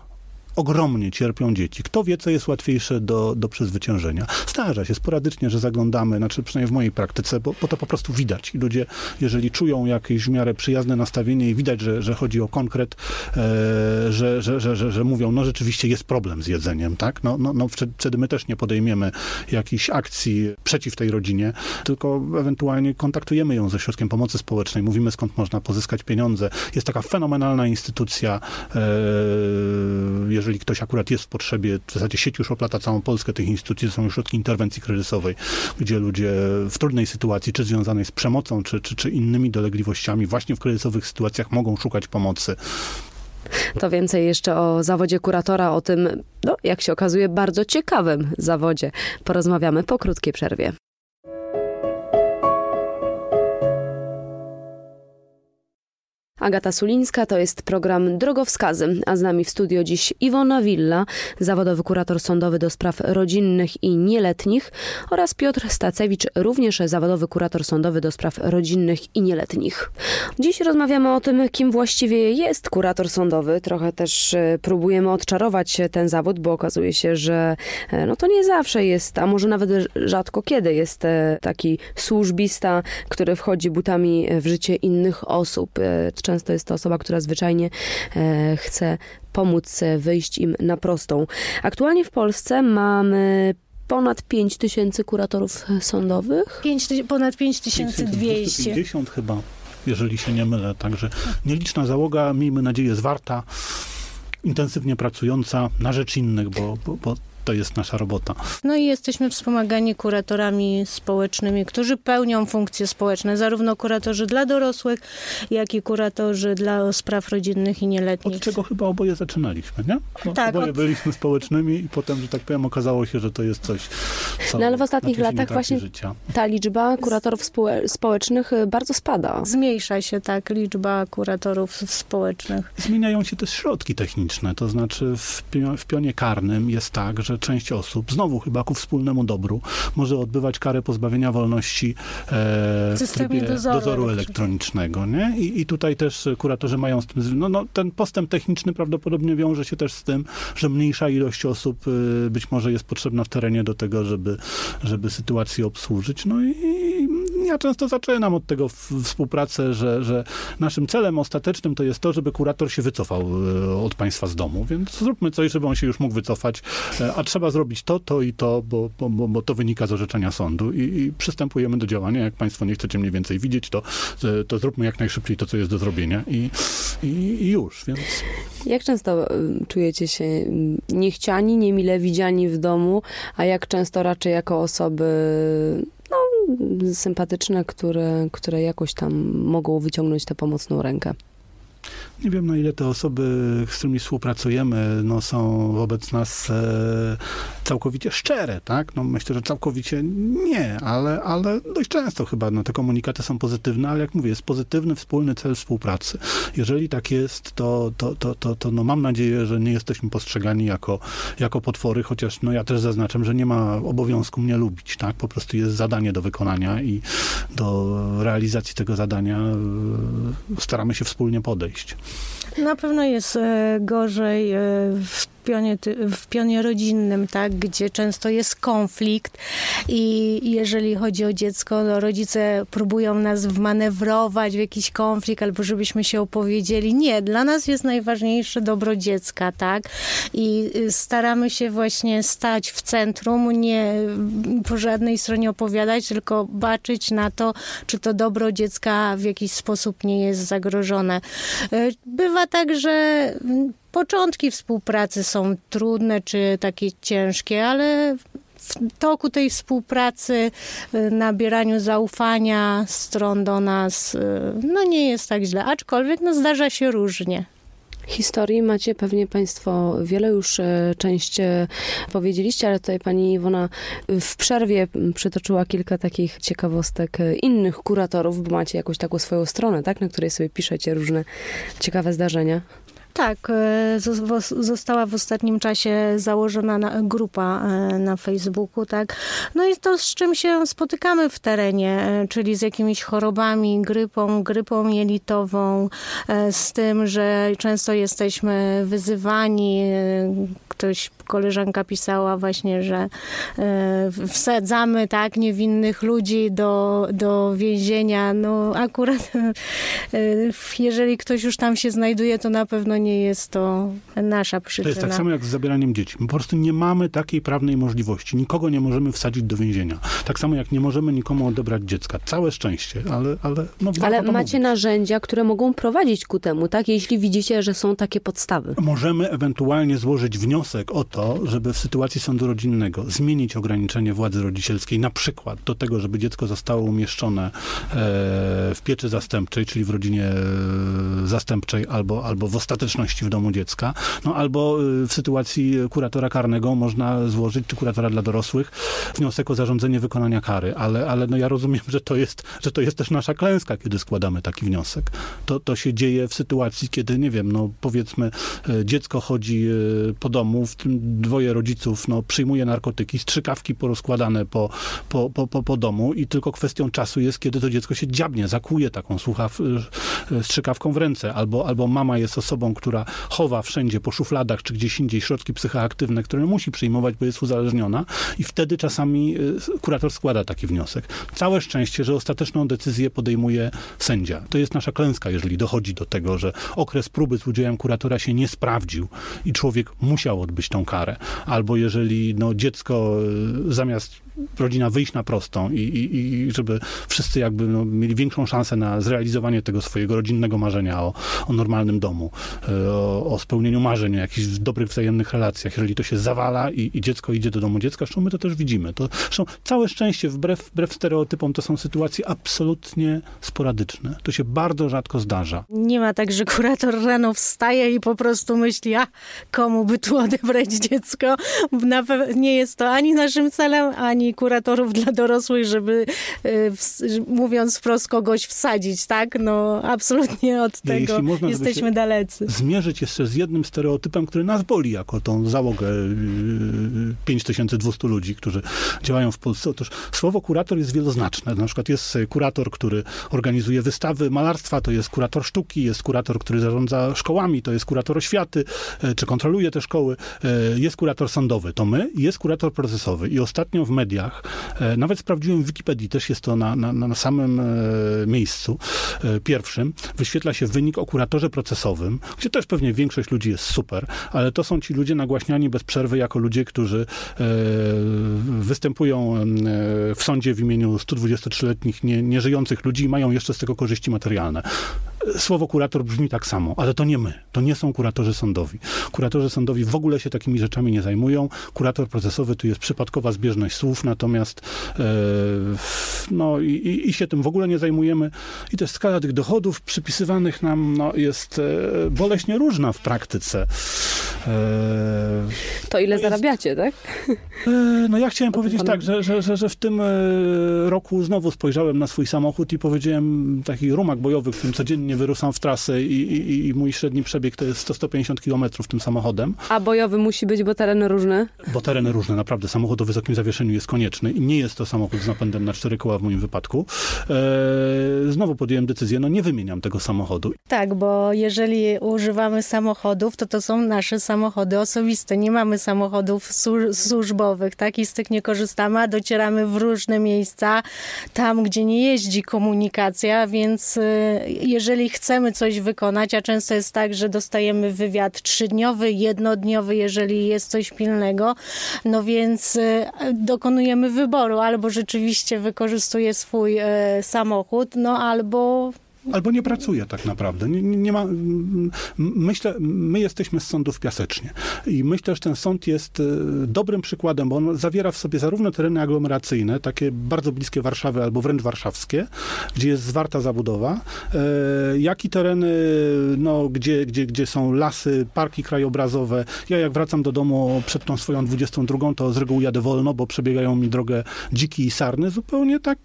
ogromnie cierpią dzieci. Kto wie, co jest łatwiejsze do, do przezwyciężenia. Zdarza się sporadycznie, że zaglądamy, znaczy przynajmniej w mojej praktyce, bo, bo to po prostu widać. I ludzie, jeżeli czują jakieś w miarę przyjazne nastawienie i widać, że, że chodzi o konkret, e, że, że, że, że, że mówią, no rzeczywiście jest problem z jedzeniem, tak? No, no, no wtedy my też nie podejmiemy jakichś akcji przeciw tej rodzinie, tylko ewentualnie kontaktujemy ją ze środkiem pomocy społecznej, mówimy skąd można pozyskać pieniądze. Jest taka fenomenalna instytucja, e, jeżeli ktoś akurat jest w potrzebie, w zasadzie sieć już oplata całą Polskę tych instytucji, to są środki interwencji kryzysowej, gdzie ludzie w trudnej sytuacji, czy związanej z przemocą, czy, czy, czy innymi dolegliwościami, właśnie w kryzysowych sytuacjach mogą szukać pomocy. To więcej jeszcze o zawodzie kuratora, o tym, no, jak się okazuje, bardzo ciekawym zawodzie. Porozmawiamy po krótkiej przerwie. Agata Sulińska, to jest program Drogowskazy, a z nami w studio dziś Iwona Willa, zawodowy kurator sądowy do spraw rodzinnych i nieletnich oraz Piotr Stacewicz, również zawodowy kurator sądowy do spraw rodzinnych i nieletnich. Dziś rozmawiamy o tym, kim właściwie jest kurator sądowy. Trochę też e, próbujemy odczarować ten zawód, bo okazuje się, że e, no to nie zawsze jest, a może nawet rzadko kiedy jest e, taki służbista, który wchodzi butami w życie innych osób często jest to osoba, która zwyczajnie e, chce pomóc wyjść im na prostą. Aktualnie w Polsce mamy ponad 5 tysięcy kuratorów sądowych. 5, ponad 5200. 50 chyba, jeżeli się nie mylę. Także nieliczna załoga, miejmy nadzieję, zwarta intensywnie pracująca na rzecz innych, bo, bo, bo to jest nasza robota. No i jesteśmy wspomagani kuratorami społecznymi, którzy pełnią funkcje społeczne, zarówno kuratorzy dla dorosłych, jak i kuratorzy dla spraw rodzinnych i nieletnich. Od czego chyba oboje zaczynaliśmy, nie? No, tak. Oboje od... byliśmy społecznymi i potem, że tak powiem, okazało się, że to jest coś, co No ale w ostatnich latach właśnie życia. ta liczba kuratorów społecznych y, bardzo spada. Zmniejsza się tak liczba kuratorów społecznych. Zmieniają się też środki techniczne, to znaczy w, w pionie karnym jest tak, że część osób, znowu chyba ku wspólnemu dobru, może odbywać karę pozbawienia wolności e, w trybie dozoru, dozoru elektronicznego. Nie? I, I tutaj też kuratorzy mają z tym, no, no, ten postęp techniczny prawdopodobnie wiąże się też z tym, że mniejsza ilość osób y, być może jest potrzebna w terenie do tego, żeby, żeby sytuację obsłużyć. No i, ja często zaczynam od tego współpracę, że, że naszym celem ostatecznym to jest to, żeby kurator się wycofał e, od państwa z domu, więc zróbmy coś, żeby on się już mógł wycofać, e, a trzeba zrobić to, to i to, bo, bo, bo to wynika z orzeczenia sądu i, i przystępujemy do działania. Jak państwo nie chcecie mniej więcej widzieć, to, e, to zróbmy jak najszybciej to, co jest do zrobienia i, i, i już, więc... Jak często czujecie się niechciani, niemile widziani w domu, a jak często raczej jako osoby sympatyczne, które, które jakoś tam mogą wyciągnąć tę pomocną rękę. Nie wiem, na ile te osoby, z którymi współpracujemy, no, są wobec nas e, całkowicie szczere, tak? No, myślę, że całkowicie nie, ale, ale dość często chyba no, te komunikaty są pozytywne, ale jak mówię, jest pozytywny, wspólny cel współpracy. Jeżeli tak jest, to, to, to, to, to no, mam nadzieję, że nie jesteśmy postrzegani jako, jako potwory, chociaż no, ja też zaznaczam, że nie ma obowiązku mnie lubić, tak? Po prostu jest zadanie do wykonania i do realizacji tego zadania e, staramy się wspólnie podejść. Na pewno jest e, gorzej e, w pionie, w pionie rodzinnym, tak, gdzie często jest konflikt i jeżeli chodzi o dziecko, no rodzice próbują nas wmanewrować w jakiś konflikt albo żebyśmy się opowiedzieli. Nie, dla nas jest najważniejsze dobro dziecka, tak? I y, staramy się właśnie stać w centrum, nie po żadnej stronie opowiadać, tylko baczyć na to, czy to dobro dziecka w jakiś sposób nie jest zagrożone. Y, bywa tak, że Początki współpracy są trudne czy takie ciężkie, ale w toku tej współpracy, y, nabieraniu zaufania stron do nas, y, no nie jest tak źle, aczkolwiek no zdarza się różnie. Historii macie pewnie Państwo wiele już e, część powiedzieliście, ale tutaj pani Iwona w przerwie przytoczyła kilka takich ciekawostek innych kuratorów, bo macie jakąś taką swoją stronę, tak, na której sobie piszecie różne ciekawe zdarzenia. Tak, e, została w ostatnim czasie założona grupa e, na Facebooku, tak. No i to, z czym się spotykamy w terenie, e, czyli z jakimiś chorobami, grypą, grypą jelitową, z tym, że często jesteśmy wyzywani, ktoś, koleżanka pisała właśnie, że wsadzamy tak niewinnych ludzi do, do więzienia. No akurat jeżeli ktoś już tam się znajduje, to na pewno nie jest to nasza przyczyna. To jest tak samo jak z zabieraniem dzieci. My po prostu nie mamy takiej prawnej możliwości. Nikogo nie możemy wsadzić do więzienia. Tak samo jak nie możemy nikomu odebrać dziecka. Całe szczęście, ale... Ale, no, ale macie mówić. narzędzia, które mogą prowadzić ku temu, tak? Jeśli widzicie, że są takie podstawy. Możemy ewentualnie złożyć wniosek o to, to, żeby w sytuacji sądu rodzinnego zmienić ograniczenie władzy rodzicielskiej, na przykład do tego, żeby dziecko zostało umieszczone e, w pieczy zastępczej, czyli w rodzinie e, zastępczej albo, albo w ostateczności w domu dziecka, no albo e, w sytuacji kuratora karnego można złożyć, czy kuratora dla dorosłych, wniosek o zarządzenie wykonania kary, ale, ale no ja rozumiem, że to, jest, że to jest też nasza klęska, kiedy składamy taki wniosek. To, to się dzieje w sytuacji, kiedy, nie wiem, no powiedzmy, dziecko chodzi po domu, w tym dwoje rodziców no, przyjmuje narkotyki, strzykawki porozkładane po, po, po, po, po domu i tylko kwestią czasu jest, kiedy to dziecko się dziabnie, zakuje taką słuchaw, strzykawką w ręce, albo, albo mama jest osobą, która chowa wszędzie po szufladach czy gdzieś indziej środki psychoaktywne, które musi przyjmować, bo jest uzależniona i wtedy czasami kurator składa taki wniosek. Całe szczęście, że ostateczną decyzję podejmuje sędzia. To jest nasza klęska, jeżeli dochodzi do tego, że okres próby z udziałem kuratora się nie sprawdził i człowiek musiał odbyć tą karę. Albo jeżeli no, dziecko y, zamiast rodzina wyjść na prostą i, i, i żeby wszyscy jakby no, mieli większą szansę na zrealizowanie tego swojego rodzinnego marzenia o, o normalnym domu, y, o, o, spełnieniu marzeń, o jakichś dobrych wzajemnych relacjach. Jeżeli to się zawala i, i, dziecko idzie do domu dziecka, zresztą my to też widzimy. To, zresztą całe szczęście, wbrew, wbrew stereotypom, to są sytuacje absolutnie sporadyczne. To się bardzo rzadko zdarza. Nie ma tak, że kurator rano wstaje i po prostu myśli, a komu by tu odebrać dziecko. nie jest to ani naszym celem, ani kuratorów dla dorosłych, żeby e, mówiąc wprost kogoś wsadzić, tak? No absolutnie od tego można, jesteśmy dalecy. Zmierzyć jeszcze z jednym stereotypem, który nas boli jako tą załogę 5200 e, ludzi, którzy działają w Polsce. Otóż słowo kurator jest wieloznaczne. Na przykład jest kurator, który organizuje wystawy malarstwa, to jest kurator sztuki, jest kurator, który zarządza szkołami, to jest kurator oświaty, e, czy kontroluje te szkoły, jest kurator sądowy, to my, jest kurator procesowy. I ostatnio w mediach, e, nawet sprawdziłem w Wikipedii, też jest to na, na, na samym e, miejscu e, pierwszym, wyświetla się wynik o kuratorze procesowym, gdzie też pewnie większość ludzi jest super, ale to są ci ludzie nagłaśniani bez przerwy jako ludzie, którzy występują w sądzie w imieniu 123-letnich nie, nieżyjących ludzi i mają jeszcze z tego korzyści materialne. Słowo kurator brzmi tak samo, ale to nie my. To nie są kuratorzy sądowi. Kuratorzy sądowi w ogóle się takimi rzeczami nie zajmują. Kurator procesowy to jest przypadkowa zbieżność słów, natomiast e, no i, i, się tym w ogóle nie zajmujemy. I też skala tych dochodów przypisywanych nam no, jest e, boleśnie różna w praktyce. E, to ile to zarabiacie, tak? E, no ja chciałem powiedzieć tak, że, że, że, że w tym e, roku znowu spojrzałem na swój samochód i powiedziałem taki rumak bojowy, którym codziennie wyruszam w trasę i, i, i mój średni przebieg to jest 150 km tym samochodem. A bojowy musi być, bo tereny różne? Bo tereny różne, naprawdę. Samochód o wysokim zawieszeniu jest konieczny i nie jest to samochód z napędem na cztery koła w moim wypadku. E, znowu podjąłem decyzję, no nie wymieniam tego samochodu. Tak, bo jeżeli używamy samochodów, to to są nasze samochody osobiste. Nie mamy samochodów służbowych, tak? I z tych nie korzystamy, a docieramy w różne miejsca, tam, gdzie nie jeździ komunikacja, więc y, jeżeli chcemy coś wykonać, a często jest tak, że dostajemy wywiad trzydniowy, jednodniowy, jeżeli jest coś pilnego, no więc y, dokonujemy wyboru, albo rzeczywiście wykorzystuje swój y, samochód, no albo Albo nie pracuje tak naprawdę. Nie, nie, ma, myślę, my jesteśmy z sądów piasecznie. I myślę, że ten sąd jest e, dobrym przykładem, bo on zawiera w sobie zarówno tereny aglomeracyjne, takie bardzo bliskie Warszawy albo wręcz warszawskie, gdzie jest zwarta zabudowa, e, jak i tereny, no, gdzie, gdzie, gdzie są lasy, parki krajobrazowe. Ja jak wracam do domu przed tą swoją 22, to z reguły jadę wolno, bo przebiegają mi drogę dziki i sarny, zupełnie tak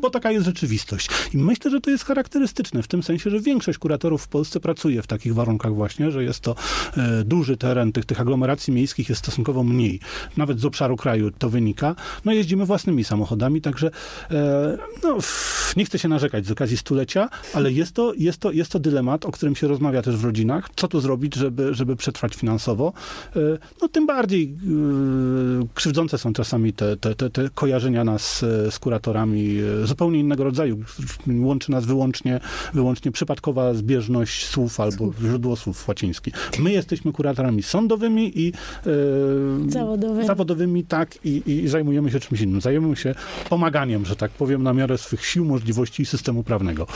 bo taka jest rzeczywistość. I myślę, że to jest charakterystyczne w tym sensie, że większość kuratorów w Polsce pracuje w takich warunkach właśnie, że jest to e, duży teren, tych, tych aglomeracji miejskich jest stosunkowo mniej. Nawet z obszaru kraju to wynika. No jeździmy własnymi samochodami, także e, no, nie chcę się narzekać z okazji stulecia, ale jest to, jest, to, jest to dylemat, o którym się rozmawia też w rodzinach. Co tu zrobić, żeby, żeby przetrwać finansowo? E, no tym bardziej e, krzywdzące są czasami te, te, te, te kojarzenia nas e, z kuratorami zupełnie innego rodzaju. Łączy nas wyłącznie, wyłącznie przypadkowa zbieżność słów albo źródło słów łacińskich. My jesteśmy kuratorami sądowymi i e, zawodowymi. zawodowymi, tak, i, i zajmujemy się czymś innym. Zajmujemy się pomaganiem, że tak powiem, na miarę swych sił, możliwości i systemu prawnego.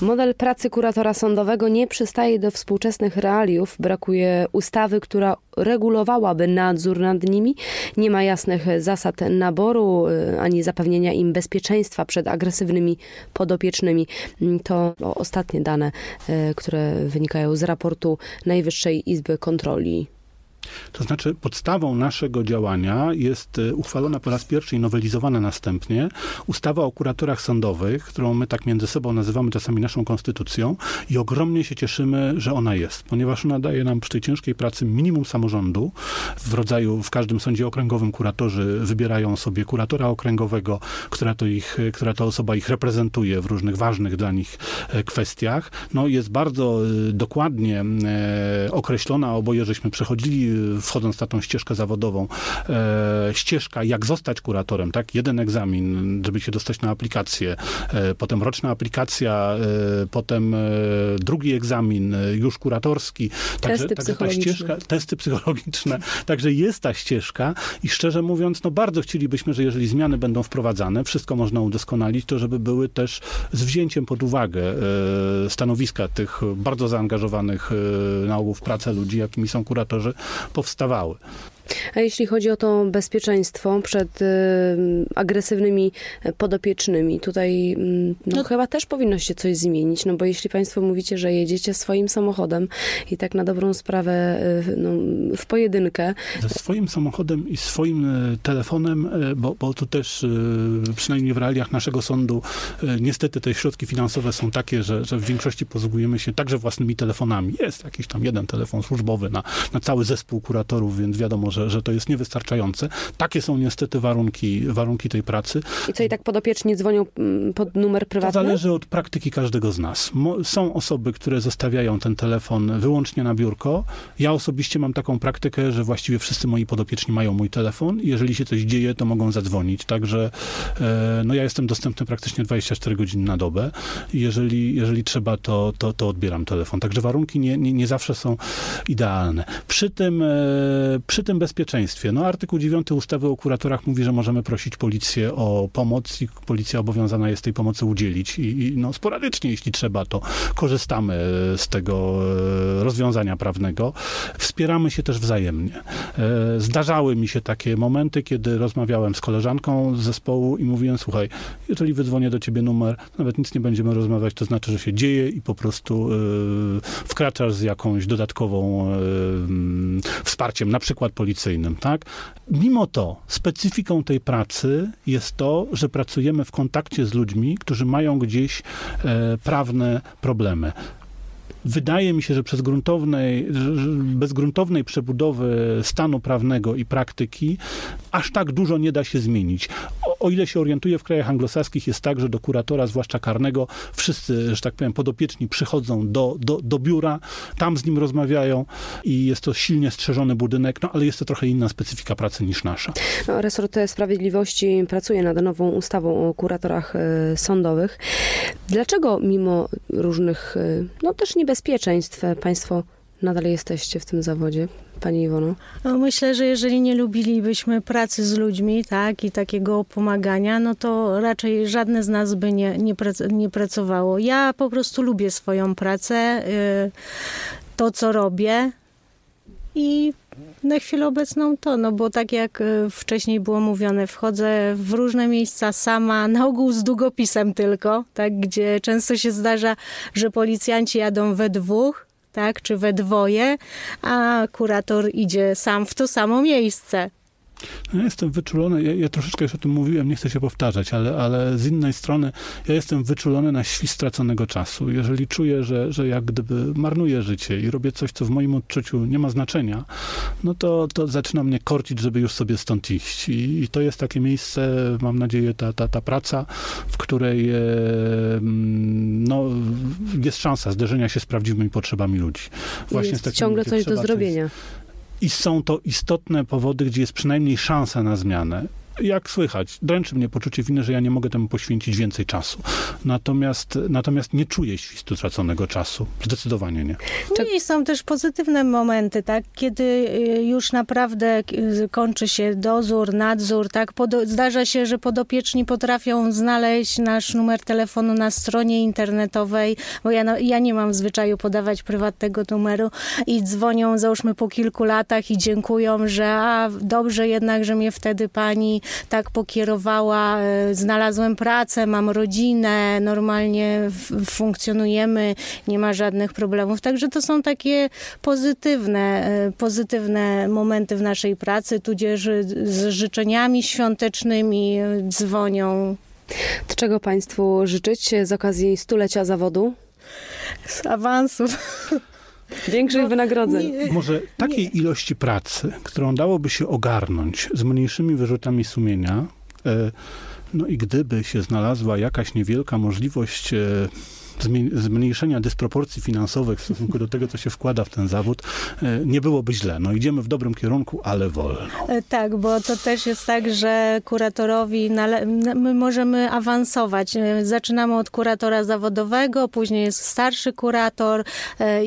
Model pracy kuratora sądowego nie przystaje do współczesnych realiów. Brakuje ustawy, która regulowałaby nadzór nad nimi. Nie ma jasnych zasad naboru y, ani zapewnienia im bezpieczeństwa przed agresywnymi podopiecznymi. Mm, To ostatnie dane, y, które wynikają z raportu Najwyższej Izby Kontroli. To znaczy, podstawą naszego działania jest e, uchwalona po raz pierwszy i nowelizowana następnie ustawa o kuratorach sądowych, którą my tak między sobą nazywamy czasami naszą konstytucją i ogromnie się cieszymy, że ona jest, ponieważ ona daje nam przy tej ciężkiej pracy minimum samorządu. W rodzaju, w każdym sądzie okręgowym kuratorzy wybierają sobie kuratora okręgowego, która to, ich, która to osoba ich reprezentuje w różnych ważnych dla nich e, kwestiach. No jest bardzo e, dokładnie e, określona, oboje żeśmy przechodzili wchodząc na tą ścieżkę zawodową, e, ścieżka, jak zostać kuratorem, tak? Jeden egzamin, żeby się dostać na aplikację, e, potem roczna aplikacja, e, potem drugi egzamin, już kuratorski. Także, Testy także ta ścieżka, testy psychologiczne, także jest ta ścieżka i szczerze mówiąc, no bardzo chcielibyśmy, że jeżeli zmiany będą wprowadzane, wszystko można udoskonalić, to żeby były też z wzięciem pod uwagę stanowiska tych bardzo zaangażowanych na ogół w pracę ludzi, jakimi są kuratorzy, powstawały. A jeśli chodzi o to bezpieczeństwo przed y, agresywnymi podopiecznymi, tutaj mm, no, No- chyba też powinno się coś zmienić, no bo jeśli państwo mówicie, że jedziecie swoim samochodem i tak na dobrą sprawę y, no, w pojedynkę, Ze swoim samochodem i swoim e, telefonem, e, bo, bo tu też, e, przynajmniej w realiach naszego sądu, e, niestety te środki finansowe są takie, że, że w większości posługujemy się także własnymi telefonami. Jest jakiś tam jeden telefon służbowy na, na cały zespół kuratorów, więc wiadomo, że, że to jest niewystarczające. Takie są niestety warunki, warunki tej pracy. i co i tak podopieczni dzwonią mm, pod numer To prywatny? zależy od praktyki każdego z nas. Są osoby, które zostawiają ten telefon wyłącznie na biurko. Ja osobiście mam taką praktykę, że właściwie wszyscy moi podopieczni mają mój telefon i jeżeli się coś dzieje, to mogą zadzwonić. Także e, no ja jestem dostępny praktycznie 24 godziny na dobę. I Jeżeli, jeżeli trzeba, to, to, to odbieram telefon. Także warunki nie, nie, nie zawsze są idealne. Przy tym, e, przy tym bezpieczeństwie, no artykuł 9 ustawy o kuratorach mówi, że możemy prosić policję o pomoc i policja obowiązana jest tej pomocy udzielić i, i no, sporadycznie, jeśli trzeba, to korzystamy z tego e, rozwiązania prawnego. Wspieramy się też wzajemnie. E, Zdarzały mi się takie momenty, kiedy rozmawiałem z koleżanką z zespołu i mówiłem, słuchaj, jeżeli wydzwonię do ciebie numer, nawet nic nie będziemy rozmawiać, to znaczy, że się dzieje i po prostu e, wkraczasz z jakąś dodatkową wsparciem, na przykład policyjnym, tak? Mimo to specyfiką tej pracy jest to, że pracujemy w kontakcie z ludźmi, którzy mają gdzieś e, prawne problemy. Wydaje mi się, że przez gruntownej, bez gruntownej przebudowy stanu prawnego i praktyki aż tak dużo nie da się zmienić. O, o ile się orientuję, w krajach anglosaskich jest tak, że do kuratora, zwłaszcza karnego, wszyscy, że tak powiem, podopieczni przychodzą do, do, do biura, tam z nim rozmawiają i jest to silnie strzeżony budynek, no ale jest to trochę inna specyfika pracy niż nasza. No, Resort Sprawiedliwości pracuje nad nową ustawą o kuratorach e, sądowych. Dlaczego mimo różnych, e, no też niebezpieczeństw, państwo nadal jesteście w tym zawodzie, pani Iwono? No, myślę, że jeżeli nie lubilibyśmy pracy z ludźmi, tak, i takiego pomagania, no to raczej żadne z nas by nie, nie, nie pracowało. Ja po prostu lubię swoją pracę, y, to co robię i na chwilę obecną to, no bo tak jak y, wcześniej było mówione, wchodzę w różne miejsca sama, na ogół z długopisem tylko, tak, gdzie często się zdarza, że policjanci jadą we dwóch, tak, czy we dwoje, a kurator idzie sam w to samo miejsce. Ja jestem wyczulony, ja, ja troszeczkę już o tym mówiłem, nie chcę się powtarzać, ale, ale z innej strony ja jestem wyczulony na świst straconego czasu. Jeżeli czuję, że, że jak gdyby marnuję życie i robię coś, co w moim odczuciu nie ma znaczenia, no to, to zaczyna mnie korcić, żeby już sobie stąd iść. I, i to jest takie miejsce, mam nadzieję, ta, ta, ta praca, w której e, mm, no, jest szansa zderzenia się z prawdziwymi potrzebami ludzi. Właśnie z jest takimi, ciągle coś do zrobienia. I są to istotne powody, gdzie jest przynajmniej szansa na zmianę. Jak słychać, dręczy mnie poczucie winy, że ja nie mogę temu poświęcić więcej czasu. Natomiast, natomiast nie czuję świstu traconego czasu. Zdecydowanie nie. No i są też pozytywne momenty, tak? Kiedy y, już naprawdę y, kończy się dozór, nadzór, tak? Podo- zdarza się, że podopieczni potrafią znaleźć nasz numer telefonu na stronie internetowej, bo ja, no, ja nie mam w zwyczaju podawać prywatnego numeru i dzwonią, załóżmy po kilku latach i dziękują, że a, dobrze jednak, że mnie wtedy pani tak pokierowała, y, znalazłem pracę, mam rodzinę, normalnie funkcjonujemy, nie ma żadnych problemów. Także to są takie pozytywne, e, pozytywne momenty w naszej pracy, tudzież z życzeniami świątecznymi e, dzwonią To czego Państwu życzyć z okazji stulecia zawodu? z awansów. Większych wynagrodzeń. Może takiej ilości pracy, którą dałoby się ogarnąć z mniejszymi wyrzutami sumienia, e, no i gdyby się znalazła jakaś niewielka możliwość e, zmniejszenia dysproporcji finansowych w stosunku do tego, co się wkłada w ten zawód, e, nie byłoby źle. No idziemy w dobrym kierunku, ale wolno. E, Tak, bo to też jest tak, że kuratorowi my możemy awansować. E, Zaczynamy od kuratora zawodowego, później jest starszy kurator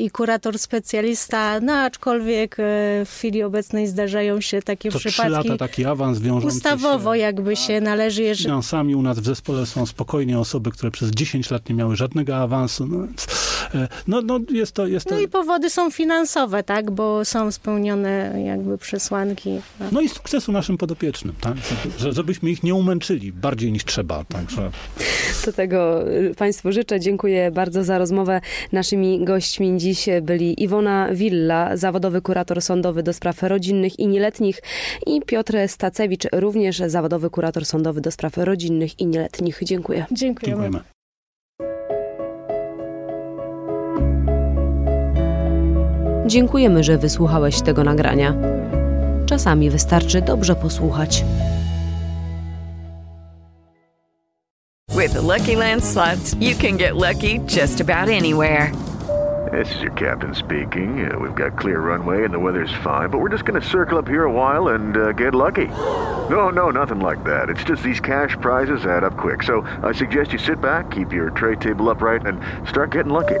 i kurator specjalista, no aczkolwiek w chwili obecnej zdarzają się takie To trzy przypadki. lata taki awans wiążący Ustawowo się jakby się należy, jeżeli, finansami. U nas w zespole są spokojnie osoby, które przez 10 lat nie miały żadnego awansu. No, więc, e, no, no jest to... Jest to No i powody są finansowe, tak, bo są spełnione jakby przesłanki. No i sukcesu naszym podopiecznym, tak? Że- Żebyśmy ich nie umęczyli bardziej niż trzeba, także... To tego y, Państwu życzę. Dziękuję bardzo za rozmowę. Naszymi gośćmi dziś byli Iwona Willa, zawodowy kurator sądowy do spraw rodzinnych i nieletnich i Piotr Stacewicz, również zawodowy kurator sądowy do spraw rodzinnych i nieletnich. Dziękuję. Dziękujemy. Dziękujemy. Dziękujemy, że wysłuchałeś tego nagrania. Czasami wystarczy dobrze posłuchać. With the Lucky Land slots, you can get lucky just about anywhere. This is your captain speaking. Uh, we've got clear runway and the weather's fine, but we're just going to circle up here a while and uh, get lucky. No, no, nothing like that. It's just these cash prizes add up quick. So I suggest you sit back, keep your tray table upright, and start getting lucky.